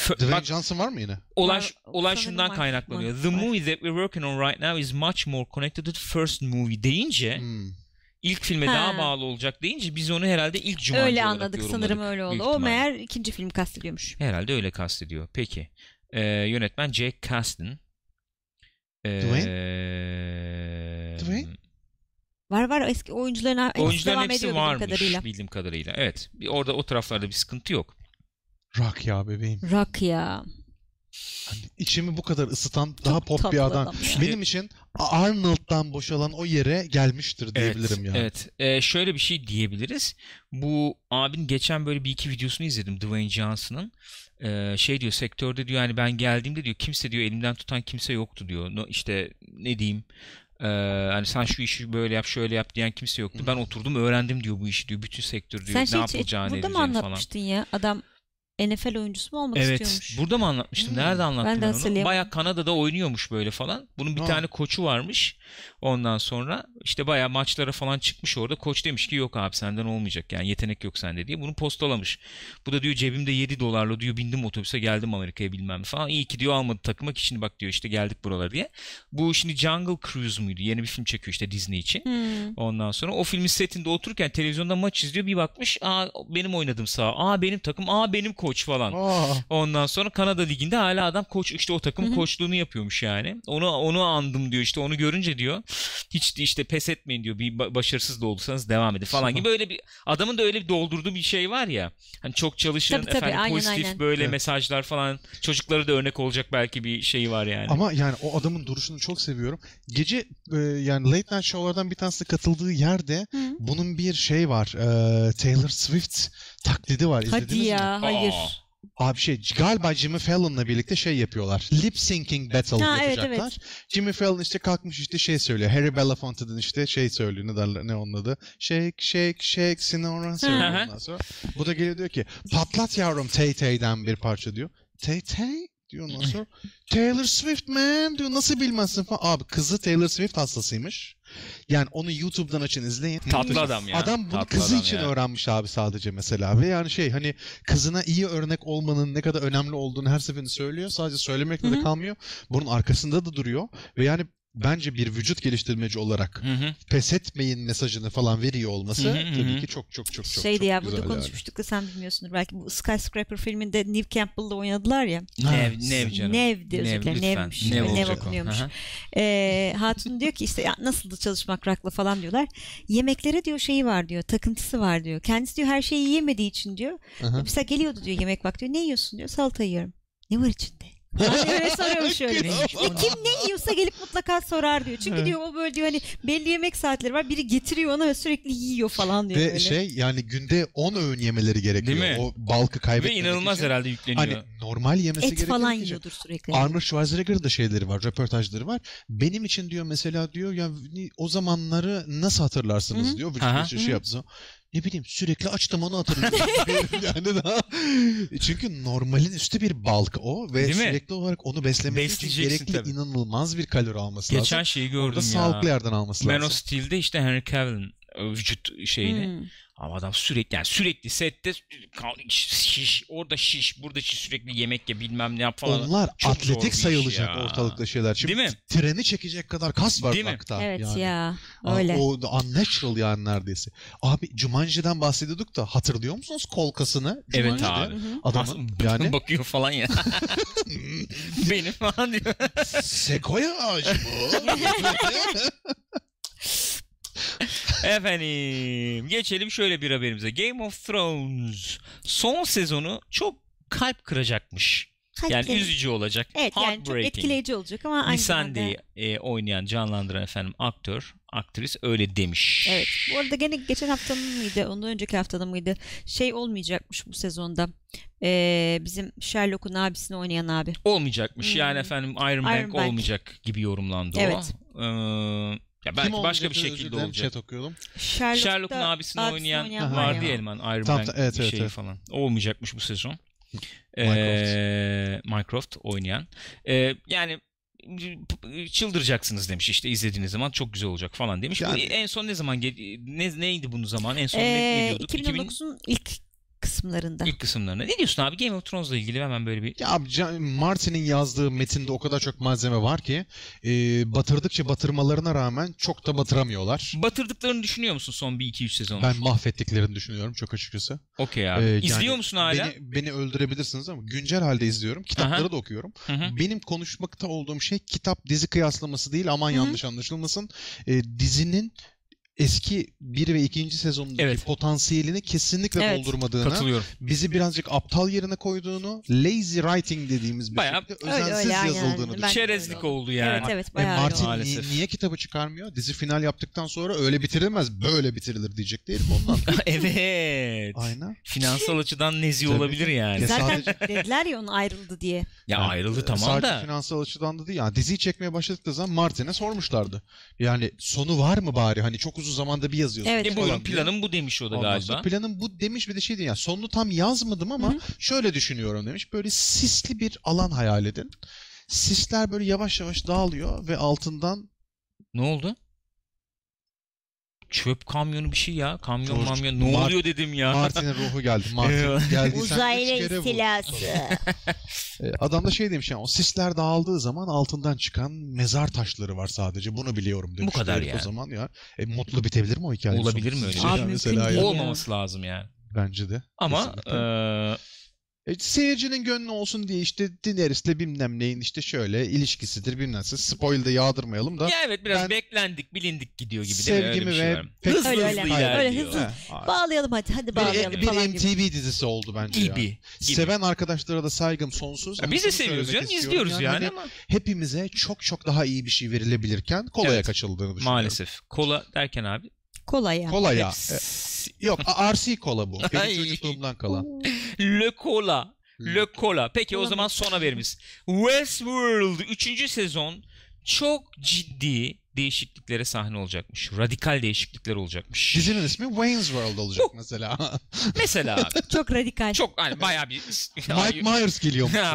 Dwayne bak Johnson var mı yine? olay, Var, olay şundan var, kaynaklanıyor. var, The var. movie that we're working on right now is much more connected to the first movie deyince Hmm. ilk filme Ha. daha bağlı olacak deyince biz onu herhalde ilk Jumanji öyle olarak anladık sanırım öyle oldu. O meğer ikinci film kastediyormuş. Herhalde öyle kastediyor. Peki. Ee, yönetmen Jake Kasdan. Ee, Dwayne? Var var eski oyuncuların hepsi Oyuncuların devam hepsi varmış kadarıyla. bildiğim kadarıyla. Evet. Bir orada o taraflarda bir sıkıntı yok. Rock ya bebeğim. Rock ya. Hani içimi bu kadar ısıtan daha Çok pop tatlı bir adam. adam. Benim için Arnold'dan boşalan o yere gelmiştir diyebilirim evet, ya. Evet. Ee, şöyle bir şey diyebiliriz. Bu abin geçen böyle bir iki videosunu izledim Dwayne Johnson'ın. Ee, şey diyor sektörde diyor yani ben geldiğimde diyor kimse diyor elimden tutan kimse yoktu diyor. No, işte ne diyeyim ee, hani sen şu işi böyle yap şöyle yap diyen kimse yoktu. Ben oturdum öğrendim diyor bu işi diyor. Bütün sektör diyor. Sen ne şey hiç- yapılacağını burada mı edeceğini falan. anlatmıştın ya? Adam NFL oyuncusu mu olmak Evet. istiyormuş? Burada mı anlatmıştım? Hmm. Nerede anlattım Ben de ben onu? Baya Kanada'da oynuyormuş böyle falan. Bunun bir Ha. tane koçu varmış. Ondan sonra işte baya maçlara falan çıkmış orada. Koç demiş ki yok abi senden olmayacak yani yetenek yok sende diye. Bunu postalamış. Bu da diyor cebimde 7 dolarla diyor bindim otobüse geldim Amerika'ya bilmem falan. İyi ki diyor almadı takıma ki şimdi bak diyor işte geldik buralara diye. Bu şimdi Jungle Cruise muydu? Yeni bir film çekiyor işte Disney için. Hmm. Ondan sonra o filmin setinde otururken televizyonda maç izliyor. Bir bakmış aa benim oynadım sağ. Aa benim takım. Aa benim koç falan. Aa, Ondan sonra Kanada Ligi'nde hala adam koç işte o takım koçluğunu yapıyormuş yani. Onu onu andım diyor işte onu görünce diyor hiç işte pes etmeyin diyor. Bir ba- başarısız da olursanız devam edin falan gibi öyle bir adamın da öyle bir doldurduğu bir şey var ya. Hani çok çalışın Tabii, tabii, efendim aynen, pozitif aynen. böyle Evet. mesajlar falan çocuklara da örnek olacak belki bir şeyi var yani. Ama yani o adamın duruşunu çok seviyorum. Gece e, yani late night show'lardan bir tanesinde katıldığı yerde Hı. bunun bir şey var. e, Taylor Swift taklidi var. İzlediniz Hadi mi? ya hayır. Aa. Abi şey galiba Jimmy Fallon'la birlikte şey yapıyorlar. Lip syncing battle Ha, evet, yapacaklar. evet. Jimmy Fallon işte kalkmış işte şey söylüyor. Harry Belafonte'den işte şey söylüyor. Ne derler ne onun adı? Shake shake shake Sinora söylüyor ondan sonra. Bu da geliyor diyor ki patlat yavrum Tay Tay'den bir parça diyor. Tay Tay diyor ondan sonra. Taylor Swift man diyor nasıl bilmezsin falan. Abi kızı Taylor Swift hastasıymış. Yani onu YouTube'dan açın izleyin. Tatlı adam ya. Adam bunu Tatlı kızı adam için ya. öğrenmiş abi sadece mesela. Ve yani şey hani kızına iyi örnek olmanın ne kadar önemli olduğunu her seferinde söylüyor. Sadece söylemekle de kalmıyor. Bunun arkasında da duruyor. Ve yani bence bir vücut geliştirmeci olarak Hı hı. pes etmeyin mesajını falan veriyor olması Hı hı hı. tabii ki çok çok çok çok Şeydi çok ya burada yani. konuşmuştuk da sen bilmiyorsundur. Belki bu Skyscraper filminde Neve Campbell'la oynadılar ya. Nev, nev canım. Nev'di Nev, lütfen. Nev'miş. Nev Nev, okunuyormuş. Ee, Hatun diyor ki işte ya nasıldı çalışmak rakla falan diyorlar. Yemeklere diyor şeyi var diyor. Takıntısı var diyor. Kendisi diyor her şeyi yiyemediği için diyor. Aha. Mesela geliyordu diyor yemek vakti. Ne yiyorsun diyor. Salata yiyorum. Ne var içinde? Yani öyle soruyormuş öyle. Ve kim ne yiyorsa gelip mutlaka sorar diyor. Çünkü Evet. diyor o böyle diyor hani belli yemek saatleri var. Biri getiriyor ona ve sürekli yiyor falan diyor Ve böyle. şey yani günde 10 öğün yemeleri gerekiyor. Değil mi? O balkı Ve kaybetmemek inanılmaz için. herhalde yükleniyor. Hani normal yemesi Et gerekiyor. falan ki- yiyordur sürekli. Arnold Schwarzenegger'ın da şeyleri var, röportajları var. Benim için diyor mesela diyor ya o zamanları nasıl hatırlarsınız Hı hı. diyor. Vücut geliştirişi yaptığı zaman. Ne bileyim sürekli açtım onu hatırlıyorum. yani daha çünkü normalin üstü bir balk o ve Değil mi? sürekli olarak onu beslemek için Besleyeceksin gerekli tabii. inanılmaz bir kalori alması Geçen lazım. şeyi Orada gördüm ya. sağlıklı yerden alması Man of lazım. Steel'de işte Henry Cavill'in e, vücut şeyini. Hmm. Ama adam sürekli yani sürekli sette kal- şiş, orada şiş, burada şiş sürekli yemek ye bilmem ne yap falan. Onlar Çok atletik sayılacak ya. ortalıkta şeyler. Şimdi Değil mi? treni çekecek kadar kas var Değil mi? bakta. Evet yani. ya Aa, öyle. O unnatural yani neredeyse. Abi Jumanji'den bahsediyorduk da hatırlıyor musunuz kol kasını? Evet Jumanji'de? abi. Hı hı. Adamın As- yani bakıyor falan ya. Benim falan diyor. sekoya ağacı bu. Efendim geçelim şöyle bir haberimize. Game of Thrones son sezonu çok kalp kıracakmış. Yani Hakikaten. üzücü olacak. Evet yani çok etkileyici olacak ama aynı zamanda. E, oynayan, canlandıran efendim aktör, aktris öyle demiş. Evet. Bu arada gene geçen haftanın mıydı? Ondan önceki haftanın mıydı? Şey olmayacakmış bu sezonda. Ee, bizim Sherlock'un abisini oynayan abi. Olmayacakmış. Hmm. Yani efendim Iron, Iron Bank, Bank. olmayacak gibi yorumlandı Evet. o. Ee, ya belki Kim başka bir şekilde olacak. Chat okuyordum. Sherlock'ta Sherlock'un abisini oynayan, var vardı ya. Elman Iron Tamam, Bank tamam, evet, bir evet, şey evet. falan. Olmayacakmış bu sezon. Mycroft. Ee, oynayan. Ee, yani çıldıracaksınız demiş işte izlediğiniz zaman çok güzel olacak falan demiş. Yani- en son ne zaman ne, neydi bunun zaman? En son ne, Ee, ne diyorduk? 2000 2019'un ilk kısımlarında. ilk kısımlarına. Ne diyorsun abi Game of Thrones'la ilgili hemen böyle bir Ya abi Martin'in yazdığı metinde o kadar çok malzeme var ki e, batırdıkça batırmalarına rağmen çok da batıramıyorlar. batırdıklarını düşünüyor musun son bir iki üç sezon? Ben mahvettiklerini düşünüyorum çok açıkçası. Okey abi. Ee, yani İzliyor musun hala? Beni, beni öldürebilirsiniz ama güncel halde izliyorum. Kitapları Aha. da okuyorum. Hı hı. Benim konuşmakta olduğum şey kitap dizi kıyaslaması değil. Aman Hı hı. yanlış anlaşılmasın. E, dizinin eski 1 ve 2. sezondaki Evet. potansiyelini kesinlikle Evet. doldurmadığını, Katılıyorum. bizi birazcık aptal yerine koyduğunu, lazy writing dediğimiz bir Bayağı- şekilde Öyle, özensiz öyle, aynen. yazıldığını düşünüyorum. Çerezlik oldu yani. Evet evet E, bayağı öyle Martin oldu. ni- niye kitabı çıkarmıyor? Dizi final yaptıktan sonra öyle bitirilmez, böyle bitirilir diyecek değil ondan. evet. Aynen. Finansal açıdan nezih Tabii. olabilir yani. Ya Zaten sadece- dediler ya onun ayrıldı diye. Ya Yani, ayrıldı e, tamam sadece da. finansal açıdan da değil. Yani diziyi çekmeye başladıkları zaman Martin'e sormuşlardı. Yani sonu var mı bari? Hani çok uzun zamanda bir yazıyorsun. Evet. E buyurun planım bu demiş o da Ondan galiba. planım bu demiş bir de şey değil. Yani sonunu tam yazmadım ama Hı şöyle düşünüyorum demiş. Böyle sisli bir alan hayal edin. Sisler böyle yavaş yavaş dağılıyor ve altından Ne oldu? Çöp kamyonu bir şey ya. Kamyon George, mamyon. Ne Mar- oluyor dedim ya. Martin'in ruhu geldi. Martin geldi. Uzaylı istilası. E, Adam da şey demiş yani o sisler dağıldığı zaman altından çıkan mezar taşları var sadece. Bunu biliyorum demiş. kadar Herif yani. O zaman ya. E, mutlu bitebilir mi o hikaye? Olabilir mi öyle şey? yani Abi mesela. Olmaması lazım yani. Bence de. Ama Kesinlikle. E, seyircinin gönlü olsun diye işte Daenerys'le bilmem neyin işte şöyle ilişkisidir bilmem ne. Spoil de yağdırmayalım da. ya evet biraz Ben- beklendik bilindik gidiyor gibi değil mi? Öyle Sevgimi bir şey ve pek- hızlı hızlı öyle. ilerliyor. Öyle hızlı. Bağlayalım hadi hadi bir, bağlayalım bir falan gibi. MTV dizisi oldu bence ya. Gibi. gibi. Seven arkadaşlara da saygım sonsuz. Ya biz de seviyoruz yani istiyorum. izliyoruz yani, hani ama Hepimize çok çok daha iyi bir şey verilebilirken kolaya Evet. kaçıldığını düşünüyorum. maalesef. Kola derken abi. Ya. Kola ya. hepsi- E, Yok RC kola bu. Benim çocukluğumdan kalan. Le Cola. Hmm. Le Cola. Peki o zaman son haberimiz. Westworld 3. sezon çok ciddi değişikliklere sahne olacakmış. Radikal değişiklikler olacakmış. Dizinin ismi Wayne's World olacak mesela. Mesela abi, Çok radikal. çok hani bayağı bir Mike Myers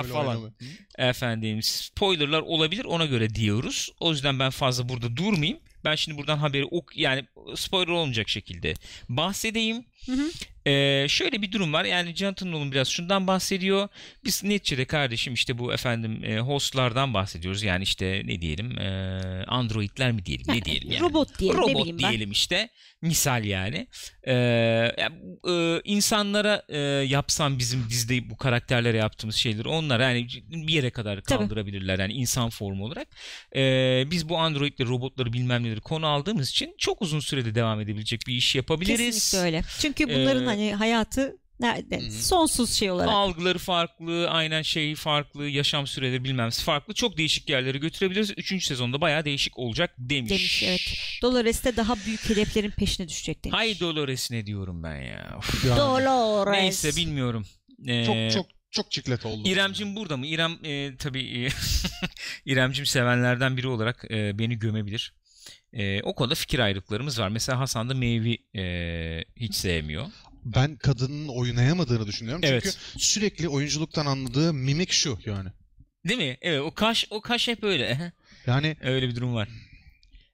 böyle falan. oynamaya. efendim spoilerlar olabilir ona göre diyoruz. O yüzden ben fazla burada durmayayım. Ben şimdi buradan haberi ok yani spoiler olmayacak şekilde bahsedeyim. Hı hı. Ee, şöyle bir durum var. Yani Jonathan Nolan biraz şundan bahsediyor. Biz neticede kardeşim işte bu efendim e, hostlardan bahsediyoruz. Yani işte ne diyelim e, androidler mi diyelim ne diyelim yani. Robot diyelim ne Robot ben. diyelim işte. Misal yani. Ee, e, insanlara e, yapsam bizim dizide bu karakterlere yaptığımız şeyleri onlar yani bir yere kadar Tabii. kaldırabilirler yani insan formu olarak. Ee, biz bu androidleri, robotları bilmem neleri konu aldığımız için çok uzun sürede devam edebilecek bir iş yapabiliriz. Kesinlikle öyle. Çünkü bunların Ee, hani hayatı nerede? Hı hı. Sonsuz şey olarak. Algıları farklı, aynen şeyi farklı, yaşam süreleri bilmem farklı. Çok değişik yerlere götürebiliriz. Üçüncü sezonda bayağı değişik olacak demiş. Demiş, evet. Dolores de daha büyük hedeflerin peşine düşecek demiş. Hay Dolores ne diyorum ben ya. Yani Dolores. Neyse bilmiyorum. Ee, çok çok çok çiklet oldu. İremcim burada mı? İrem e, tabii e, İremcim sevenlerden biri olarak e, beni gömebilir. E, o konuda fikir ayrılıklarımız var. Mesela Hasan da Mave'i e, hiç sevmiyor. Ben kadının oynayamadığını düşünüyorum. Evet. Çünkü sürekli oyunculuktan anladığı mimik şu yani. Değil mi? Evet o kaş o kaş hep öyle. Yani öyle bir durum var.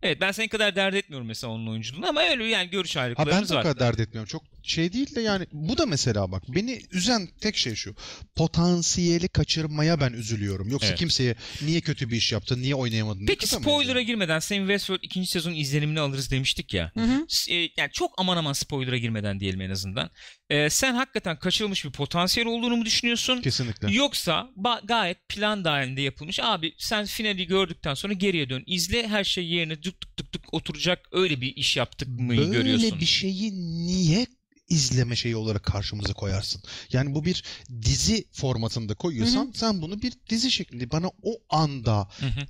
Evet ben senin kadar dert etmiyorum mesela onun oyunculuğunu ama öyle yani görüş ha ben ayrılıklarımız de o var. kadar dert etmiyorum. Çok şey değil de yani bu da mesela bak beni üzen tek şey şu. Potansiyeli kaçırmaya ben üzülüyorum. Yoksa Evet. kimseye niye kötü bir iş yaptın, niye oynayamadın? Peki spoiler'a girmeden Sam Westworld ikinci sezon izlenimini alırız demiştik ya. Hı hı. E, yani çok aman aman spoiler'a girmeden diyelim en azından. E, sen hakikaten kaçırılmış bir potansiyel olduğunu mu düşünüyorsun? Kesinlikle. Yoksa ba- gayet plan dahilinde yapılmış. Abi sen finali gördükten sonra geriye dön. izle her şey yerine tık tık tık tık oturacak. Öyle bir iş yaptık mı Böyle görüyorsun? bir şeyi niye izleme şeyi olarak karşımıza koyarsın? Yani bu bir dizi formatında koyuyorsan sen bunu bir dizi şeklinde bana o anda Hı hı.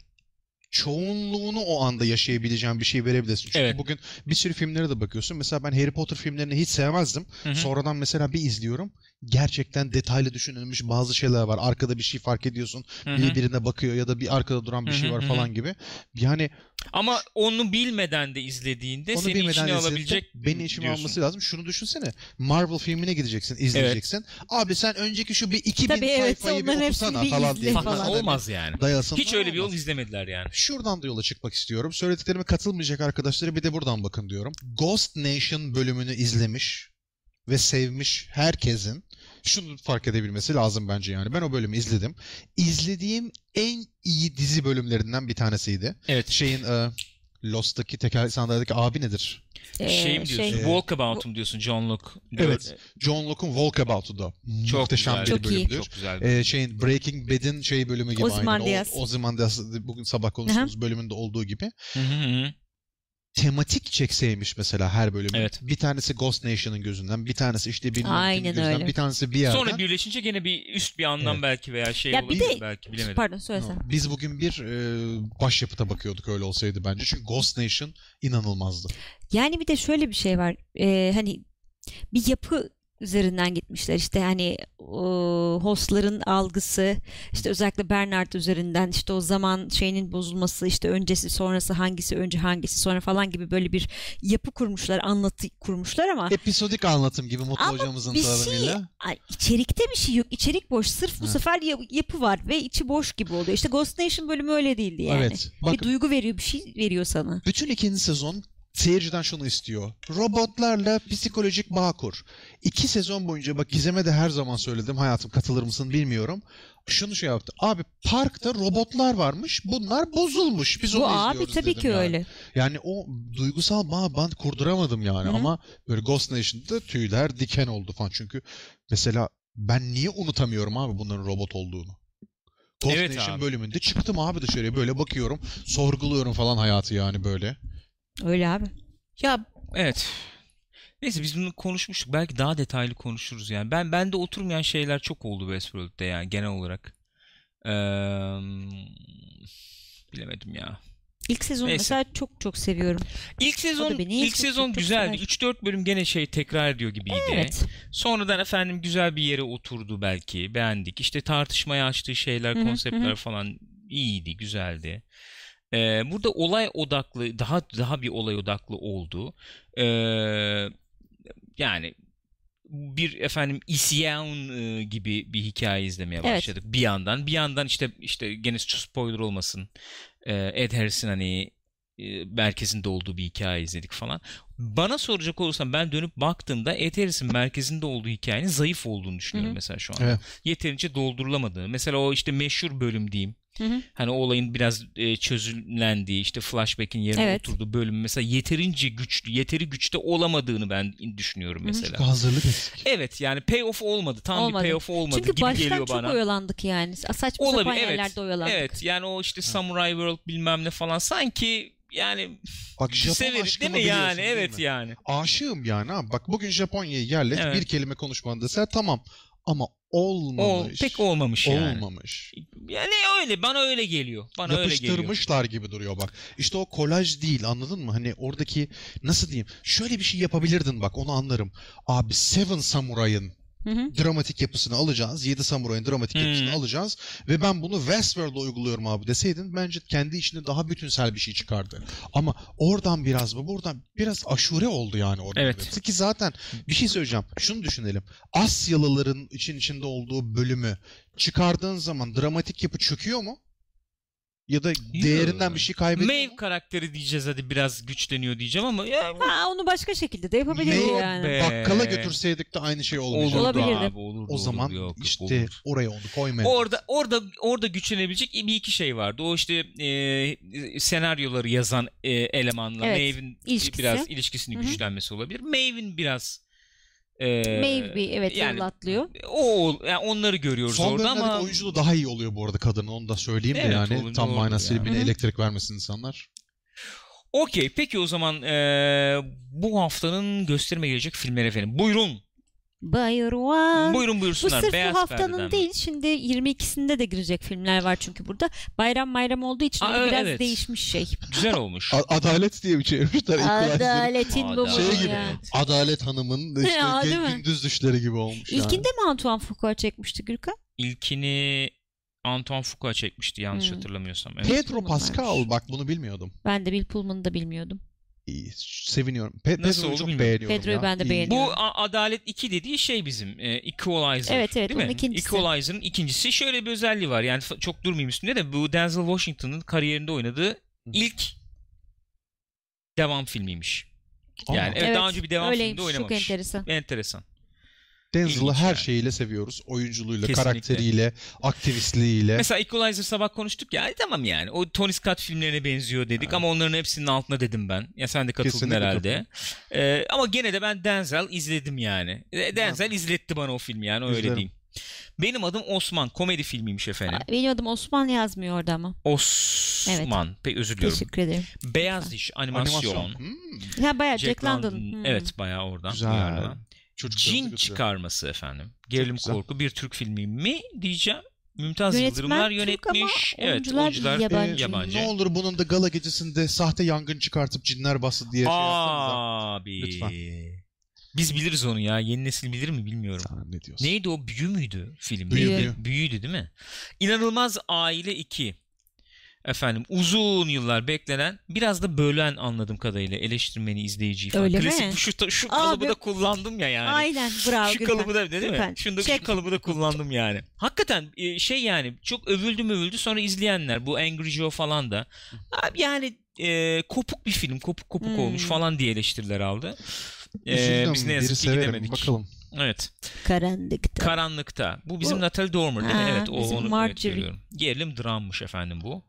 çoğunluğunu o anda yaşayabileceğin bir şey verebilirsin. Çünkü Evet. bugün bir sürü filmlere de bakıyorsun. Mesela ben Harry Potter filmlerini hiç sevmezdim. Hı hı. Sonradan mesela bir izliyorum. Gerçekten detaylı düşünülmüş bazı şeyler var. Arkada bir şey fark ediyorsun. Hı hı. Biri birine bakıyor ya da bir arkada duran bir şey var falan gibi. Yani Ama onu bilmeden de izlediğinde onu seni bilmeden içine alabilecek beni içime alması lazım. Şunu düşünsene. Marvel filmine gideceksin, izleyeceksin. Abi sen önceki şu bir 2000 Tabii evet, sayfayı bir okusana bir falan diye. falan. Falan olmaz yani. Dayasın. Hiç öyle bir yol izlemediler yani. Şuradan da yola çıkmak istiyorum. Söylediklerime katılmayacak arkadaşlara bir de buradan bakın diyorum. Ghost Nation bölümünü izlemiş ve sevmiş herkesin şunu fark edebilmesi lazım bence yani. Ben o bölümü izledim. İzlediğim en iyi dizi bölümlerinden bir tanesiydi. Evet. Şeyin e, Lost'taki tekerlekli sandalyedeki abi nedir? Ee, şey mi diyorsun? şey- Walkabout'um diyorsun John Locke. Evet. John Locke'un Walkabout'u da Çok muhteşem güzel. bir Çok iyi. bölümdür. Çok güzel. Ee, şeyin Breaking Bad'in şey bölümü gibi Ozymandias. aynı. O, Ozymandias bugün sabah konuştuğumuz bölümünde olduğu gibi. Hı hı hı. Tematik çekseymiş mesela her bölümü. Evet. Bir tanesi Ghost Nation'ın gözünden, bir tanesi işte Aynen gözünden, öyle. bir tanesi bir yerden. Sonra birleşince gene bir üst bir anlam Evet. belki veya şey Ya bir olabilir de- belki bilemedim. Pardon söylesen. Biz bugün bir e, başyapıta bakıyorduk öyle olsaydı bence. Çünkü Ghost Nation inanılmazdı. Yani bir de şöyle bir şey var. Ee, hani bir yapı üzerinden gitmişler. İşte hani o, hostların algısı, işte özellikle Bernard üzerinden işte o zaman şeyinin bozulması, işte öncesi sonrası hangisi önce hangisi sonra falan gibi böyle bir yapı kurmuşlar, anlatı kurmuşlar ama Episodik anlatım gibi Mutlu Ama hocamızın bir şey içerikte bir şey yok. İçerik boş. Sırf bu Ha. sefer ya- yapı var ve içi boş gibi oluyor. İşte Ghost Nation bölümü öyle değildi yani. Evet. Bak Bir duygu veriyor, bir şey veriyor sana. bütün ikinci sezon seyirciden şunu istiyor. Robotlarla psikolojik bağ kur. İki sezon boyunca bak Gizem'e de her zaman söyledim. Hayatım katılır mısın bilmiyorum. Şunu şey yaptı. Abi parkta robotlar varmış. Bunlar bozulmuş. Biz onu Bu abi izliyoruz tabii dedim ki yani. öyle. Yani o duygusal bağ ben kurduramadım yani Hı hı. ama böyle Ghost Nation'da tüyler diken oldu falan. Çünkü mesela ben niye unutamıyorum abi bunların robot olduğunu? Ghost Evet Nation abi. bölümünde çıktım abi dışarıya böyle bakıyorum, sorguluyorum falan hayatı yani böyle. Öyle abi. Ya evet. Neyse biz bunu konuşmuştuk. Belki daha detaylı konuşuruz yani. Ben bende oturmayan şeyler çok oldu Westworld'de yani genel olarak. Eee, bilemedim ya. İlk sezonu Neyse. mesela çok çok seviyorum. İlk sezon ilk çok- sezon çok- güzeldi. sever. 3-4 bölüm gene şey tekrar ediyor gibiydi. Evet. Sonradan efendim güzel bir yere oturdu belki. Beğendik. İşte tartışmaya açtığı şeyler, konseptler falan iyiydi, güzeldi. Ee, burada olay odaklı, daha daha bir olay odaklı oldu. Ee, yani bir efendim isyan e, gibi bir hikaye izlemeye Evet. başladık bir yandan. Bir yandan işte işte gene spoiler olmasın. e, Ed Harris'in hani e, merkezinde olduğu bir hikaye izledik falan. Bana soracak olursan ben dönüp baktığımda Ed Harris'in merkezinde olduğu hikayenin zayıf olduğunu düşünüyorum Hı hı. mesela şu an. Evet. Yeterince doldurulamadığını. Mesela o işte meşhur bölüm diyeyim. Hı hı. Hani o olayın biraz e, çözümlendiği işte flashback'in yerine Evet. oturduğu bölüm mesela yeterince güçlü, yeteri güçte olamadığını ben düşünüyorum hı. mesela. Çünkü hazırlık eksik. Evet yani payoff olmadı. Tam Olmadı. bir payoff olmadı Çünkü gibi baştan geliyor çok bana. oyalandık yani. Saçma Olabilir sapan evet. yerlerde oyalandık. Evet yani o işte Samurai World bilmem ne falan sanki yani Bak Japon severiz değil mi yani? değil Evet mi? yani. Aşığım yani abi. Bak bugün Japonya'ya yerleş Evet. bir kelime konuşman dese tamam. Ama Olmamış. pek olmamış yani. Olmamış. Yani öyle bana öyle geliyor. Bana öyle geliyor. Yapıştırmışlar gibi duruyor bak. İşte o kolaj değil anladın mı? Hani oradaki nasıl diyeyim? Şöyle bir şey yapabilirdin bak onu anlarım. Abi Seven Samurai'ın Hı hı. dramatik yapısını alacağız. 7 Samurai'ın dramatik Hmm. yapısını alacağız. Ve ben bunu Westworld'da uyguluyorum abi deseydin bence kendi içinde daha bütünsel bir şey çıkardı. Ama oradan biraz mı buradan biraz aşure oldu yani orada. Evet. Ki zaten bir şey söyleyeceğim. Şunu düşünelim. Asyalıların için içinde olduğu bölümü çıkardığın zaman dramatik yapı çöküyor mu? Ya da değerinden bir şey kaybediyor Maeve mu? karakteri diyeceğiz hadi biraz güçleniyor diyeceğim ama ya Ha, onu başka şekilde de yapabilir Yok yani. be. Bakkala götürseydik de aynı şey olmayacak. olurdu Olabilirdi. abi olurdu. O zaman olurdu, yok, yok, işte olur. oraya onu koymayalım. Orada orada orada güçlenebilecek bir iki şey vardı. O işte e, senaryoları yazan e, elemanla Evet, Maeve'in ilişkisi. biraz ilişkisinin Hı hı. güçlenmesi olabilir. Maeve'in biraz e, Maeve bir evet yani- yol atlıyor. o yani onları görüyoruz Son orada ama oyunculuğu daha iyi oluyor bu arada kadının onu da söyleyeyim Evet, de yani tam manasıyla yani. hı. elektrik vermesin insanlar. okey peki o zaman e, bu haftanın gösterime gelecek filmler efendim. Buyurun. Buyurun. Buyurun Bu buyursunlar. sırf Beyaz bu haftanın Perde'den. değil. Şimdi 22'sinde de girecek filmler var çünkü burada. Bayram bayram olduğu için Aa, o biraz evet. değişmiş şey. Güzel olmuş. A- Adalet diye bir çevirmişler. Equalizer'ı. Adaletin bu. Şey gibi. Adalet Hanım'ın işte Ya, gündüz düşleri gibi olmuş yani. İlkinde mi Antoine Fuqua çekmişti Gürkan? İlkini Antoine Fuqua çekmişti yanlış Hmm. hatırlamıyorsam. Evet. Pedro. Pascal bak bunu bilmiyordum. Ben de Bill Pullman'ı da bilmiyordum. İyi, seviniyorum. Pe- Nasıl Pedro'yu oldu çok bilmiyorum. beğeniyorum Pedro'yu ya. ben de İyi. beğeniyorum. Bu A- Adalet 2 dediği şey bizim e, Equalizer. Evet, evet, değil onun mi? ikincisi. Equalizer'ın ikincisi. Şöyle bir özelliği var. Yani fa- çok durmayayım üstünde de bu Denzel Washington'ın kariyerinde oynadığı ilk devam filmiymiş. Aa, Yani evet, daha önce bir devam öyleymiş, filminde Çok oynamamış. enteresan. Enteresan. Denzel'ı her yani. şeyiyle seviyoruz. Oyunculuğuyla, Kesinlikle. karakteriyle, aktivistliğiyle. Mesela Equalizer sabah konuştuk ya tamam yani o Tony Scott filmlerine benziyor dedik ama onların hepsinin altına dedim ben. Ya sen de katıldın Kesinlikle herhalde. Ee, ama gene de ben Denzel izledim yani. E, Denzel izletti bana o filmi yani öyle İzlerim. diyeyim. Benim adım Osman. Komedi filmiymiş efendim. Benim adım Osman yazmıyor orada ama. Osman. Pek özür diliyorum. Teşekkür ederim. Beyaz Diş animasyon. Animasyon. Hmm. Ya bayağı Jack Jack, London. London. Hmm. Evet bayağı oradan. Güzel. uyarlanan. Cin çıkarması efendim. Gerilim korku bir Türk filmi mi diyeceğim. Mümtaz Yönetmen Yıldırımlar Türk ama yönetmiş. evet oyuncular oyuncular yabancı. yabancı. Ne olur bunun da gala gecesinde sahte yangın çıkartıp cinler bastı diye şey yapsanıza. Abi. Lütfen. Biz biliriz onu ya. Yeni nesil bilir mi bilmiyorum. Sen ne diyorsun? Neydi o? Büyü müydü film? Büyü, büyü. Büyüydü değil mi? İnanılmaz Aile 2. Efendim uzun yıllar beklenen biraz da bölen anladığım kadarıyla eleştirmeni izleyiciyi falan. Öyle Klasik mi? bu şu, şu Aa, kalıbı da kullandım ya yani. Aynen bravo şu Gülben. kalıbı da değil mi? Gülben, Şunda şu kalıbı da kullandım yani. Hakikaten e, şey yani çok övüldü mü övüldü sonra izleyenler bu Angry Joe falan da abi yani e, kopuk bir film kopuk kopuk Hmm. olmuş falan diye eleştiriler aldı. E, Üzüldüm. biz ne yazık ki gidemedik. Bakalım. Evet. Karanlıkta. Karanlıkta. Bu bizim Bu- Natalie Dormer değil mi? Ha, evet o bizim onu evet, Marjorie. görüyorum. Gerilim drammış efendim bu.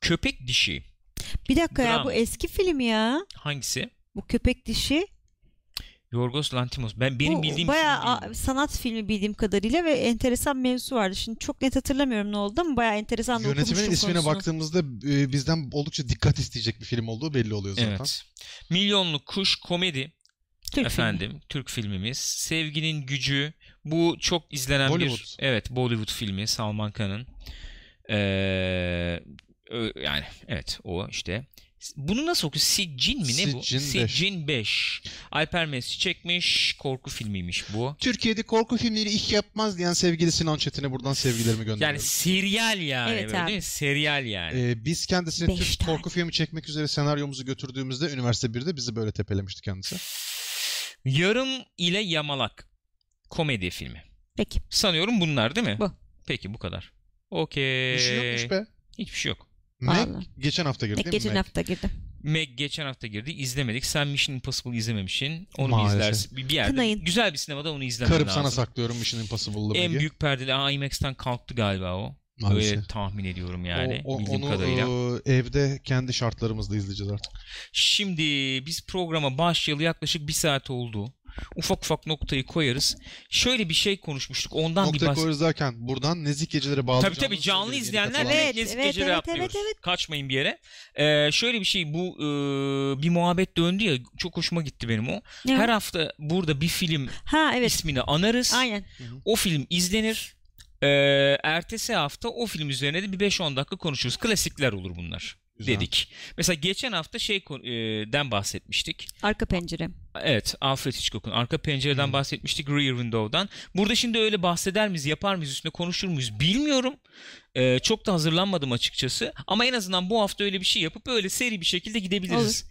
Köpek dişi. bir dakika ya Dram. bu eski film ya. Hangisi? Bu köpek dişi. Yorgos Lanthimos. Ben benim bu bildiğim bayağı film sanat filmi bildiğim kadarıyla ve enteresan mevzu vardı. Şimdi çok net hatırlamıyorum ne oldu ama bayağı enteresan da Yönetmenin ismine konusunu. baktığımızda e, bizden oldukça dikkat isteyecek bir film olduğu belli oluyor zaten. Evet. Milyonluk Kuş komedi Türk filmi. efendim. Türk filmimiz. Sevginin Gücü. Bu çok izlenen bir Bollywood. evet Bollywood filmi Salman Khan'ın. Ee, yani evet o işte. Bunu nasıl okuyor? Siccin mi ne bu? Siccin 5. Alper Messi çekmiş. Korku filmiymiş bu. Türkiye'de korku filmleri iş yapmaz diyen sevgili Sinan Çetin'e buradan sevgilerimi gönderiyorum. Yani serial yani Evet böyle abi. değil mi? Serial yani. Ee, biz kendisine Beş Türk tane. korku filmi çekmek üzere senaryomuzu götürdüğümüzde üniversite 1'de bizi böyle tepelemişti kendisi. Yarım ile Yamalak. Komedi filmi. Peki. Sanıyorum bunlar değil mi? Bu. Peki bu kadar. Okey. Bir şey yokmuş be. Hiçbir şey yok. Meg Vallahi. geçen hafta girdi Ne değil mi? geçen Meg? hafta girdi. Meg geçen hafta girdi. izlemedik. Sen Mission Impossible izlememişsin. Onu bir Maalesef. izlersin. Bir bir yerde. Kınayın. Güzel bir sinemada onu izlemen Karıp lazım. sana saklıyorum Mission Impossible'lı En Meg'i. büyük perdeli Aa, IMAX'ten kalktı galiba o. Maalesef. Öyle tahmin ediyorum yani. O- o- bildiğim onu kadarıyla. e, evde kendi şartlarımızda izleyeceğiz artık. Şimdi biz programa başlayalı yaklaşık bir saat oldu. Ufak ufak noktayı koyarız. Şöyle bir şey konuşmuştuk. Ondan bir Nokta bahs- koyarız derken buradan Nezik Gecelere Tabii bağlayacağımız tabii canlı sevgili izleyenler katılan- Evet, evet, Nezik evet, Geceleri evet, atlıyoruz. evet, evet. Kaçmayın bir yere. Ee, şöyle bir şey bu e, bir muhabbet döndü ya çok hoşuma gitti benim o. Ne? Her hafta burada bir film Ha evet. ismini anarız. Aynen. O film izlenir. Ee, ertesi hafta o film üzerine de bir 5-10 dakika konuşuruz. Klasikler olur bunlar Güzel. dedik. Mesela geçen hafta şey kon- e, bahsetmiştik. Arka pencere. Evet, Alfred Hitchcock'un arka pencereden Hmm. bahsetmiştik, Rear Window'dan. Burada şimdi öyle bahseder miyiz, yapar mıyız, üstüne konuşur muyuz bilmiyorum. Ee, çok da hazırlanmadım açıkçası. Ama en azından bu hafta öyle bir şey yapıp öyle seri bir şekilde gidebiliriz.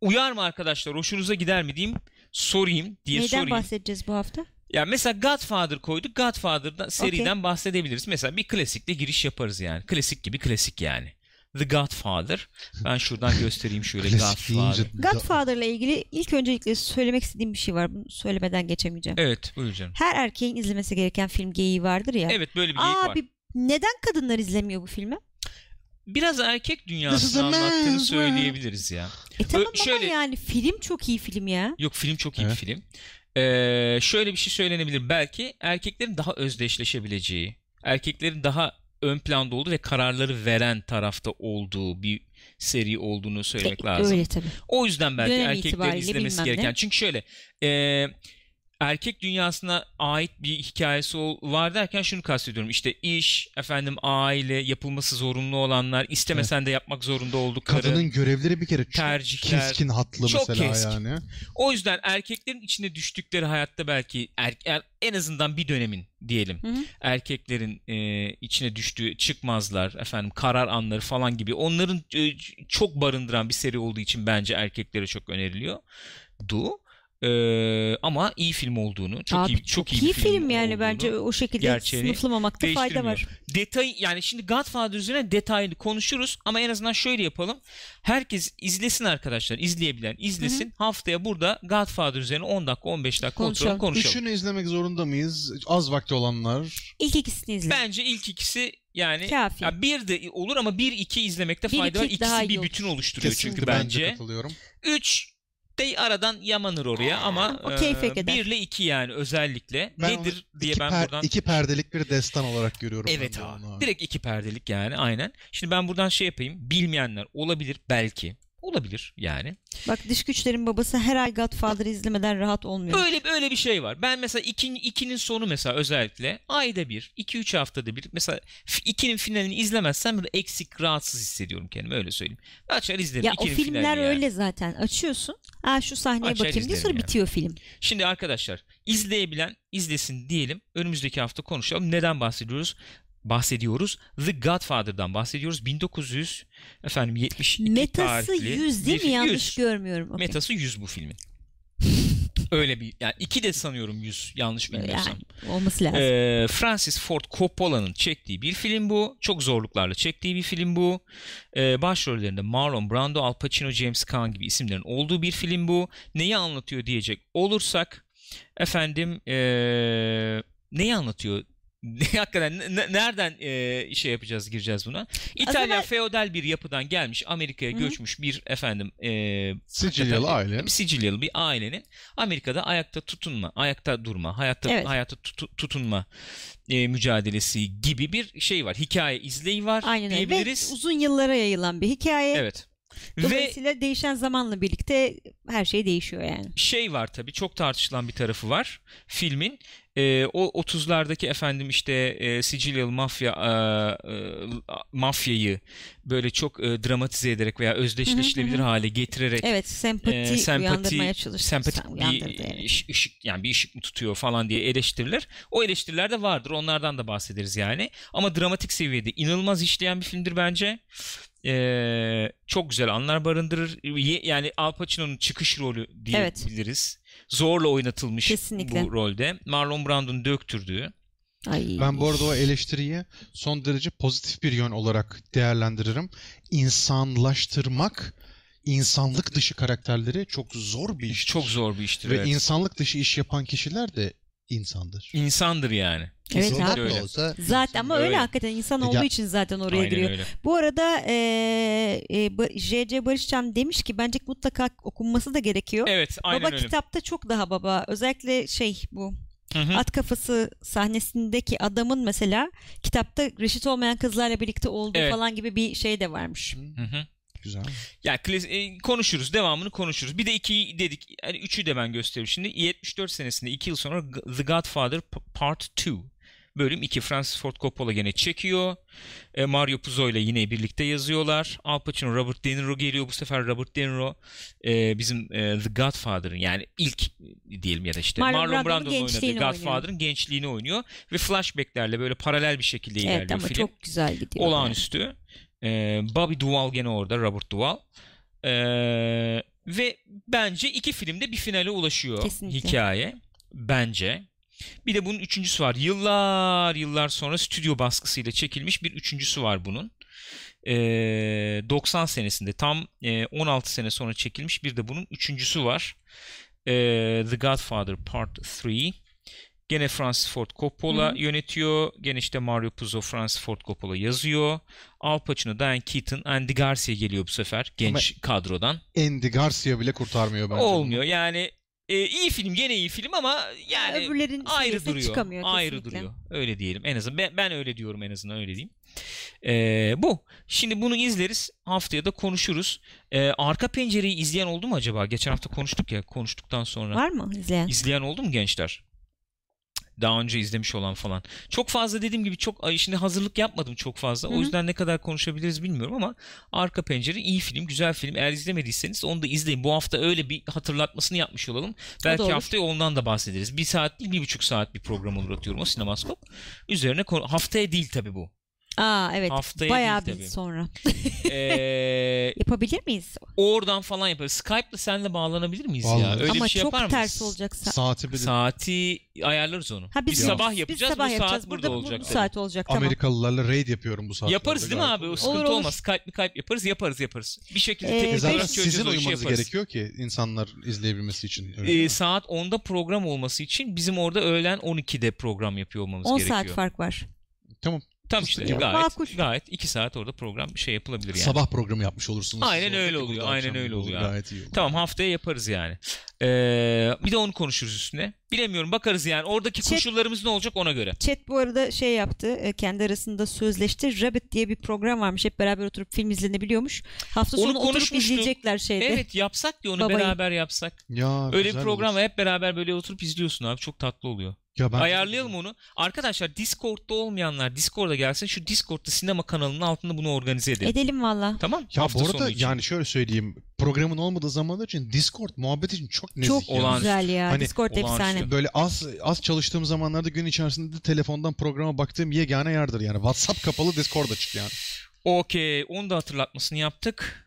Uyar mı arkadaşlar, hoşunuza gider mi diyeyim, sorayım diye Neyden sorayım. bahsedeceğiz bu hafta? Ya mesela Godfather koyduk, Godfather'dan seriden bahsedebiliriz. Mesela bir klasikle giriş yaparız yani. Klasik gibi klasik yani. The Godfather. Ben şuradan göstereyim şöyle Godfather. Godfather'la ilgili ilk öncelikle söylemek istediğim bir şey var. Bunu söylemeden geçemeyeceğim. Evet, buyur canım. Her erkeğin izlemesi gereken film geyiği vardır ya. Evet, böyle bir geyik var. Abi neden kadınlar izlemiyor bu filmi? biraz erkek dünyasını anlattığını söyleyebiliriz ya. E tamam şöyle- ama yani film çok iyi film ya. Yok film çok iyi Evet. bir film. Ee, şöyle bir şey söylenebilir. Belki erkeklerin daha özdeşleşebileceği, erkeklerin daha ön planda olduğu ve kararları veren tarafta olduğu bir seri olduğunu söylemek E, lazım. Öyle tabii. O yüzden belki Dönem erkeklerin izlemesi bilmem ne. gereken. Çünkü şöyle e, erkek dünyasına ait bir hikayesi ol- var derken şunu kastediyorum. İşte iş, efendim aile, yapılması zorunlu olanlar, istemesen de yapmak zorunda oldukları. Kadının görevleri bir kere çok Tercihler. keskin hatlı Çok mesela keskin. yani. O yüzden erkeklerin içine düştükleri hayatta belki er- er- en azından bir dönemin diyelim. Hı hı. Erkeklerin e, içine düştüğü çıkmazlar, efendim karar anları falan gibi. Onların e, çok barındıran bir seri olduğu için bence erkeklere çok öneriliyor. Du. E, ama iyi film olduğunu, çok Abi iyi çok, iyi, bir film, yani olduğunu bence o şekilde sınıflamamakta fayda var. Detay yani şimdi Godfather üzerine detaylı konuşuruz ama en azından şöyle yapalım. Herkes izlesin arkadaşlar. izleyebilen izlesin. Haftaya burada Godfather üzerine 10 dakika 15 dakika Konuşalım. konuşalım. Üçünü izlemek zorunda mıyız? Az vakti olanlar. İlk ikisini izle. Bence ilk ikisi yani Kafi. ya bir de olur ama bir iki izlemekte Bir, fayda var. İkisi bir iyi olur. bütün oluşturuyor Kesinlikle çünkü ben de bence. katılıyorum. 3 de aradan yamanır oraya ama o keyfe kadar. 1 ile 2 yani özellikle. Ben Nedir onu diye ben per- buradan... iki perdelik bir destan olarak görüyorum. Evet abi. onu Direkt iki perdelik yani aynen. Şimdi ben buradan şey yapayım. Bilmeyenler olabilir belki. Olabilir yani. Bak dış güçlerin babası her ay Godfather izlemeden rahat olmuyor. Öyle öyle bir şey var. Ben mesela 2'nin ikinin sonu mesela özellikle ayda bir, 2-3 haftada bir mesela 2'nin finalini izlemezsem böyle eksik, rahatsız hissediyorum kendimi öyle söyleyeyim. Açar izlerim Ya o 2'nin filmler yani. öyle zaten. Açıyorsun. Aa şu sahneye Açar bakayım diye sonra yani. bitiyor film. Şimdi arkadaşlar izleyebilen izlesin diyelim. Önümüzdeki hafta konuşalım. Neden bahsediyoruz? Bahsediyoruz. The Godfather'dan bahsediyoruz. 1900 efendim 72 Metası tarihli 100 değil mi? Yanlış 100. görmüyorum. Okey. Metası 100 bu filmin. Öyle bir yani iki de sanıyorum 100 yanlış bilmiyorsam. Yani olması lazım. Ee, Francis Ford Coppola'nın çektiği bir film bu. Çok zorluklarla çektiği bir film bu. Ee, başrollerinde Marlon Brando, Al Pacino, James Caan gibi isimlerin olduğu bir film bu. Neyi anlatıyor diyecek olursak efendim ee, neyi anlatıyor? Hakikaten ne- nereden ee, şey yapacağız gireceğiz buna? İtalya zaman- feodal bir yapıdan gelmiş Amerika'ya göçmüş bir efendim ee, Sicilyalı aile. bir Sicilyalı bir ailenin Amerika'da ayakta tutunma, ayakta durma, hayatta Evet. hayata tutu- tutunma e, mücadelesi gibi bir şey var. Hikaye izleyi var Aynen öyle. Ve diyebiliriz. uzun yıllara yayılan bir hikaye. Evet. Ve Dolayısıyla değişen zamanla birlikte her şey değişiyor yani. şey var tabii çok tartışılan bir tarafı var filmin. E, o 30'lardaki efendim işte e, Sicilyalı mafya e, e, mafyayı böyle çok e, dramatize ederek veya özdeşleşilebilir hale getirerek Evet sempati, e, sempati uyandırmaya çalıştı. sempatik bir evet. ışık yani bir ışık mı tutuyor falan diye eleştirilir. O eleştiriler de vardır. Onlardan da bahsederiz yani. Ama dramatik seviyede inanılmaz işleyen bir filmdir bence. Ee, çok güzel anlar barındırır. Yani Al Pacino'nun çıkış rolü diyebiliriz. Zorla oynatılmış Kesinlikle. bu rolde. Marlon Brando'nun döktürdüğü. Ay. Ben bu arada o eleştiriyi son derece pozitif bir yön olarak değerlendiririm. İnsanlaştırmak, insanlık dışı karakterleri çok zor bir iş. Çok zor bir iştir. Ve evet. insanlık dışı iş yapan kişiler de insandır. İnsandır yani. Evet abi. öyle. olsa Zaten ama öyle, Öyle. hakikaten insan Ya- olduğu için zaten oraya giriyor. öyle. Bu arada e, e, J.C. Barışcan demiş ki bence mutlaka okunması da gerekiyor. Evet, aynen baba öyle. kitapta çok daha baba. Özellikle şey bu Hı hı. at kafası sahnesindeki adamın mesela kitapta reşit olmayan kızlarla birlikte olduğu Evet. falan gibi bir şey de varmış. Hı hı. Güzel. Ya klas- e, konuşuruz, devamını konuşuruz. Bir de ikiyi dedik, yani üçü de ben göstereyim şimdi. 74 senesinde, iki yıl sonra The Godfather Part 2. Bölüm 2 Francis Ford Coppola gene çekiyor. E, Mario Puzo ile yine birlikte yazıyorlar. Al Pacino, Robert De Niro geliyor. Bu sefer Robert De Niro e, bizim e, The Godfather'ın yani ilk e, diyelim ya da işte Marlon Marlon, Brando'nun oynadığı. Godfather'ın gençliğini oynuyor. Ve flashbacklerle böyle paralel bir şekilde ilerliyor Evet ama film. çok güzel gidiyor. Olağanüstü. Ee, Bobby Duvall gene orada. Robert Duvall. Ee, ve bence iki filmde bir finale ulaşıyor Kesinlikle. hikaye. Bence. Bir de bunun üçüncüsü var. Yıllar yıllar sonra stüdyo baskısıyla çekilmiş bir üçüncüsü var bunun. Ee, 90 senesinde tam e, 16 sene sonra çekilmiş bir de bunun üçüncüsü var. Ee, The Godfather Part 3. Gene Francis Ford Coppola Hı hı. yönetiyor. Gene işte Mario Puzo, Francis Ford Coppola yazıyor. Al Pacino, Diane Keaton, Andy Garcia geliyor bu sefer genç kadrodan. Andy Garcia bile kurtarmıyor bence. Olmuyor yani e, iyi film gene iyi film ama yani Öbürlerin ayrı seviyesine duruyor. çıkamıyor ayrı kesinlikle. duruyor. Öyle diyelim. En azından ben, ben öyle diyorum en azından öyle diyeyim. Ee, bu. Şimdi bunu izleriz. Haftaya da konuşuruz. Ee, arka pencereyi izleyen oldu mu acaba? Geçen hafta konuştuk ya. Konuştuktan sonra. Var mı izleyen? İzleyen oldu mu gençler? Daha önce izlemiş olan falan. Çok fazla dediğim gibi çok şimdi hazırlık yapmadım çok fazla. Hı O yüzden ne kadar konuşabiliriz bilmiyorum ama Arka Pencere iyi film, güzel film. Eğer izlemediyseniz onu da izleyin. Bu hafta öyle bir hatırlatmasını yapmış olalım. Belki haftaya ondan da bahsederiz. Bir saat değil, bir buçuk saat bir program olur atıyorum o sinemaskop. Üzerine konu- haftaya değil tabii bu. Aa evet. Haftaya Bayağı değil bir tabii. sonra. Ee, Yapabilir miyiz? oradan falan yaparız. Skype'la seninle bağlanabilir miyiz ya? Vallahi. Öyle Ama bir şey çok yapar mıyız? ters olacak. Sa- Saati bile Saati ayarlarız onu. Ha, biz, biz, sabah biz yapacağız. sabah bu yapacağız. saat burada, bu- olacak. Bu tabii. saat olacak tamam. Amerikalılarla raid yapıyorum bu saatte. Yaparız değil mi abi? O sıkıntı Olur, olur. olmaz. Skype mi Skype yaparız. Yaparız yaparız. Bir şekilde Ee, teknik olarak çözeceğiz, sizin uyumanız yaparız. gerekiyor ki insanlar izleyebilmesi için. Öyle Ee, saat 10'da program olması için bizim orada öğlen 12'de program yapıyor olmamız 10 gerekiyor. saat fark var. Tamam. Tam işte gibi. gayet Makul. gayet iki saat orada program şey yapılabilir yani. Sabah programı yapmış olursunuz. Aynen öyle oluyor, aynen öyle oluyor. Gayet iyi olur. Tamam haftaya yaparız yani. Ee, bir de onu konuşuruz üstüne. Bilemiyorum bakarız yani. Oradaki Chat- koşullarımız ne olacak ona göre. Chat bu arada şey yaptı. e, Kendi arasında sözleşti. Rabbit diye bir program varmış. Hep beraber oturup film izlenebiliyormuş. Hafta Onu sonu oturup izleyecekler şeyde. Evet yapsak ya onu Babayı. beraber yapsak. Ya, Öyle bir program olur. var hep beraber böyle oturup izliyorsun abi. Çok tatlı oluyor. Ya ben- Ayarlayalım onu. Arkadaşlar Discord'da olmayanlar Discord'a gelsin. Şu Discord'da sinema kanalının altında bunu organize edelim. Edelim valla. Tamam? Ya Hafta bu sonu arada için. yani şöyle söyleyeyim. Programın olmadığı zamanlar için Discord muhabbet için çok nezih. Çok ya. Olağanüstü. güzel ya. Hani Discord efsane. Böyle az az çalıştığım zamanlarda gün içerisinde de telefondan programa baktığım yegane yerdir yani. WhatsApp kapalı Discord açık yani. Okey. Onu da hatırlatmasını yaptık.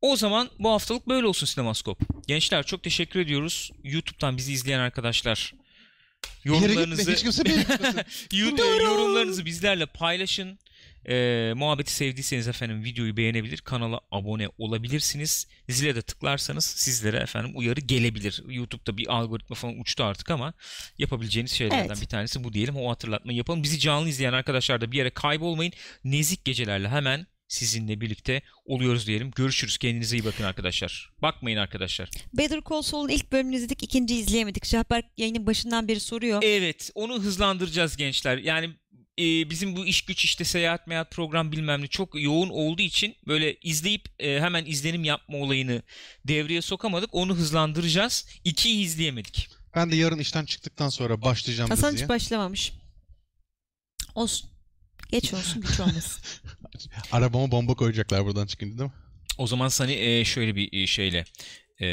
O zaman bu haftalık böyle olsun Sinemaskop. Gençler çok teşekkür ediyoruz. YouTube'dan bizi izleyen arkadaşlar. Yere gitme, Yorumlarınızı hiç kimse. YouTube yorumlarınızı bizlerle paylaşın. Ee, muhabbeti sevdiyseniz efendim videoyu beğenebilir, kanala abone olabilirsiniz. Zile de tıklarsanız sizlere efendim uyarı gelebilir. YouTube'da bir algoritma falan uçtu artık ama yapabileceğiniz şeylerden Evet. bir tanesi bu diyelim. O hatırlatmayı yapalım. Bizi canlı izleyen arkadaşlar da bir yere kaybolmayın. Nezik gecelerle hemen sizinle birlikte oluyoruz diyelim. Görüşürüz. Kendinize iyi bakın arkadaşlar. Bakmayın arkadaşlar. Better Call Saul'un ilk bölümünü izledik. ikinciyi izleyemedik. Şahberk yayının başından beri soruyor. Evet, onu hızlandıracağız gençler. Yani e, bizim bu iş güç işte seyahat meyat program bilmem ne çok yoğun olduğu için böyle izleyip e, hemen izlenim yapma olayını devreye sokamadık. Onu hızlandıracağız. İkiyi izleyemedik. Ben de yarın işten çıktıktan sonra başlayacağım Hasan diziye. hiç başlamamış. Olsun. Geç olsun güç olmasın. Arabama bomba koyacaklar buradan çıkınca değil mi? O zaman seni e, şöyle bir e, şeyle e,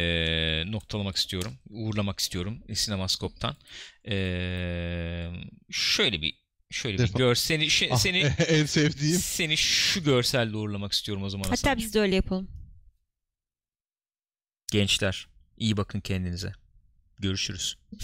noktalamak istiyorum. Uğurlamak istiyorum Sinemaskop'tan. E, şöyle bir şöyle bir Defol. gör seni şu- Ah, seni en sevdiğim. seni şu görselle uğurlamak istiyorum o zaman. Hatta Hasan'cığım. biz de öyle yapalım. Gençler iyi bakın kendinize. Görüşürüz.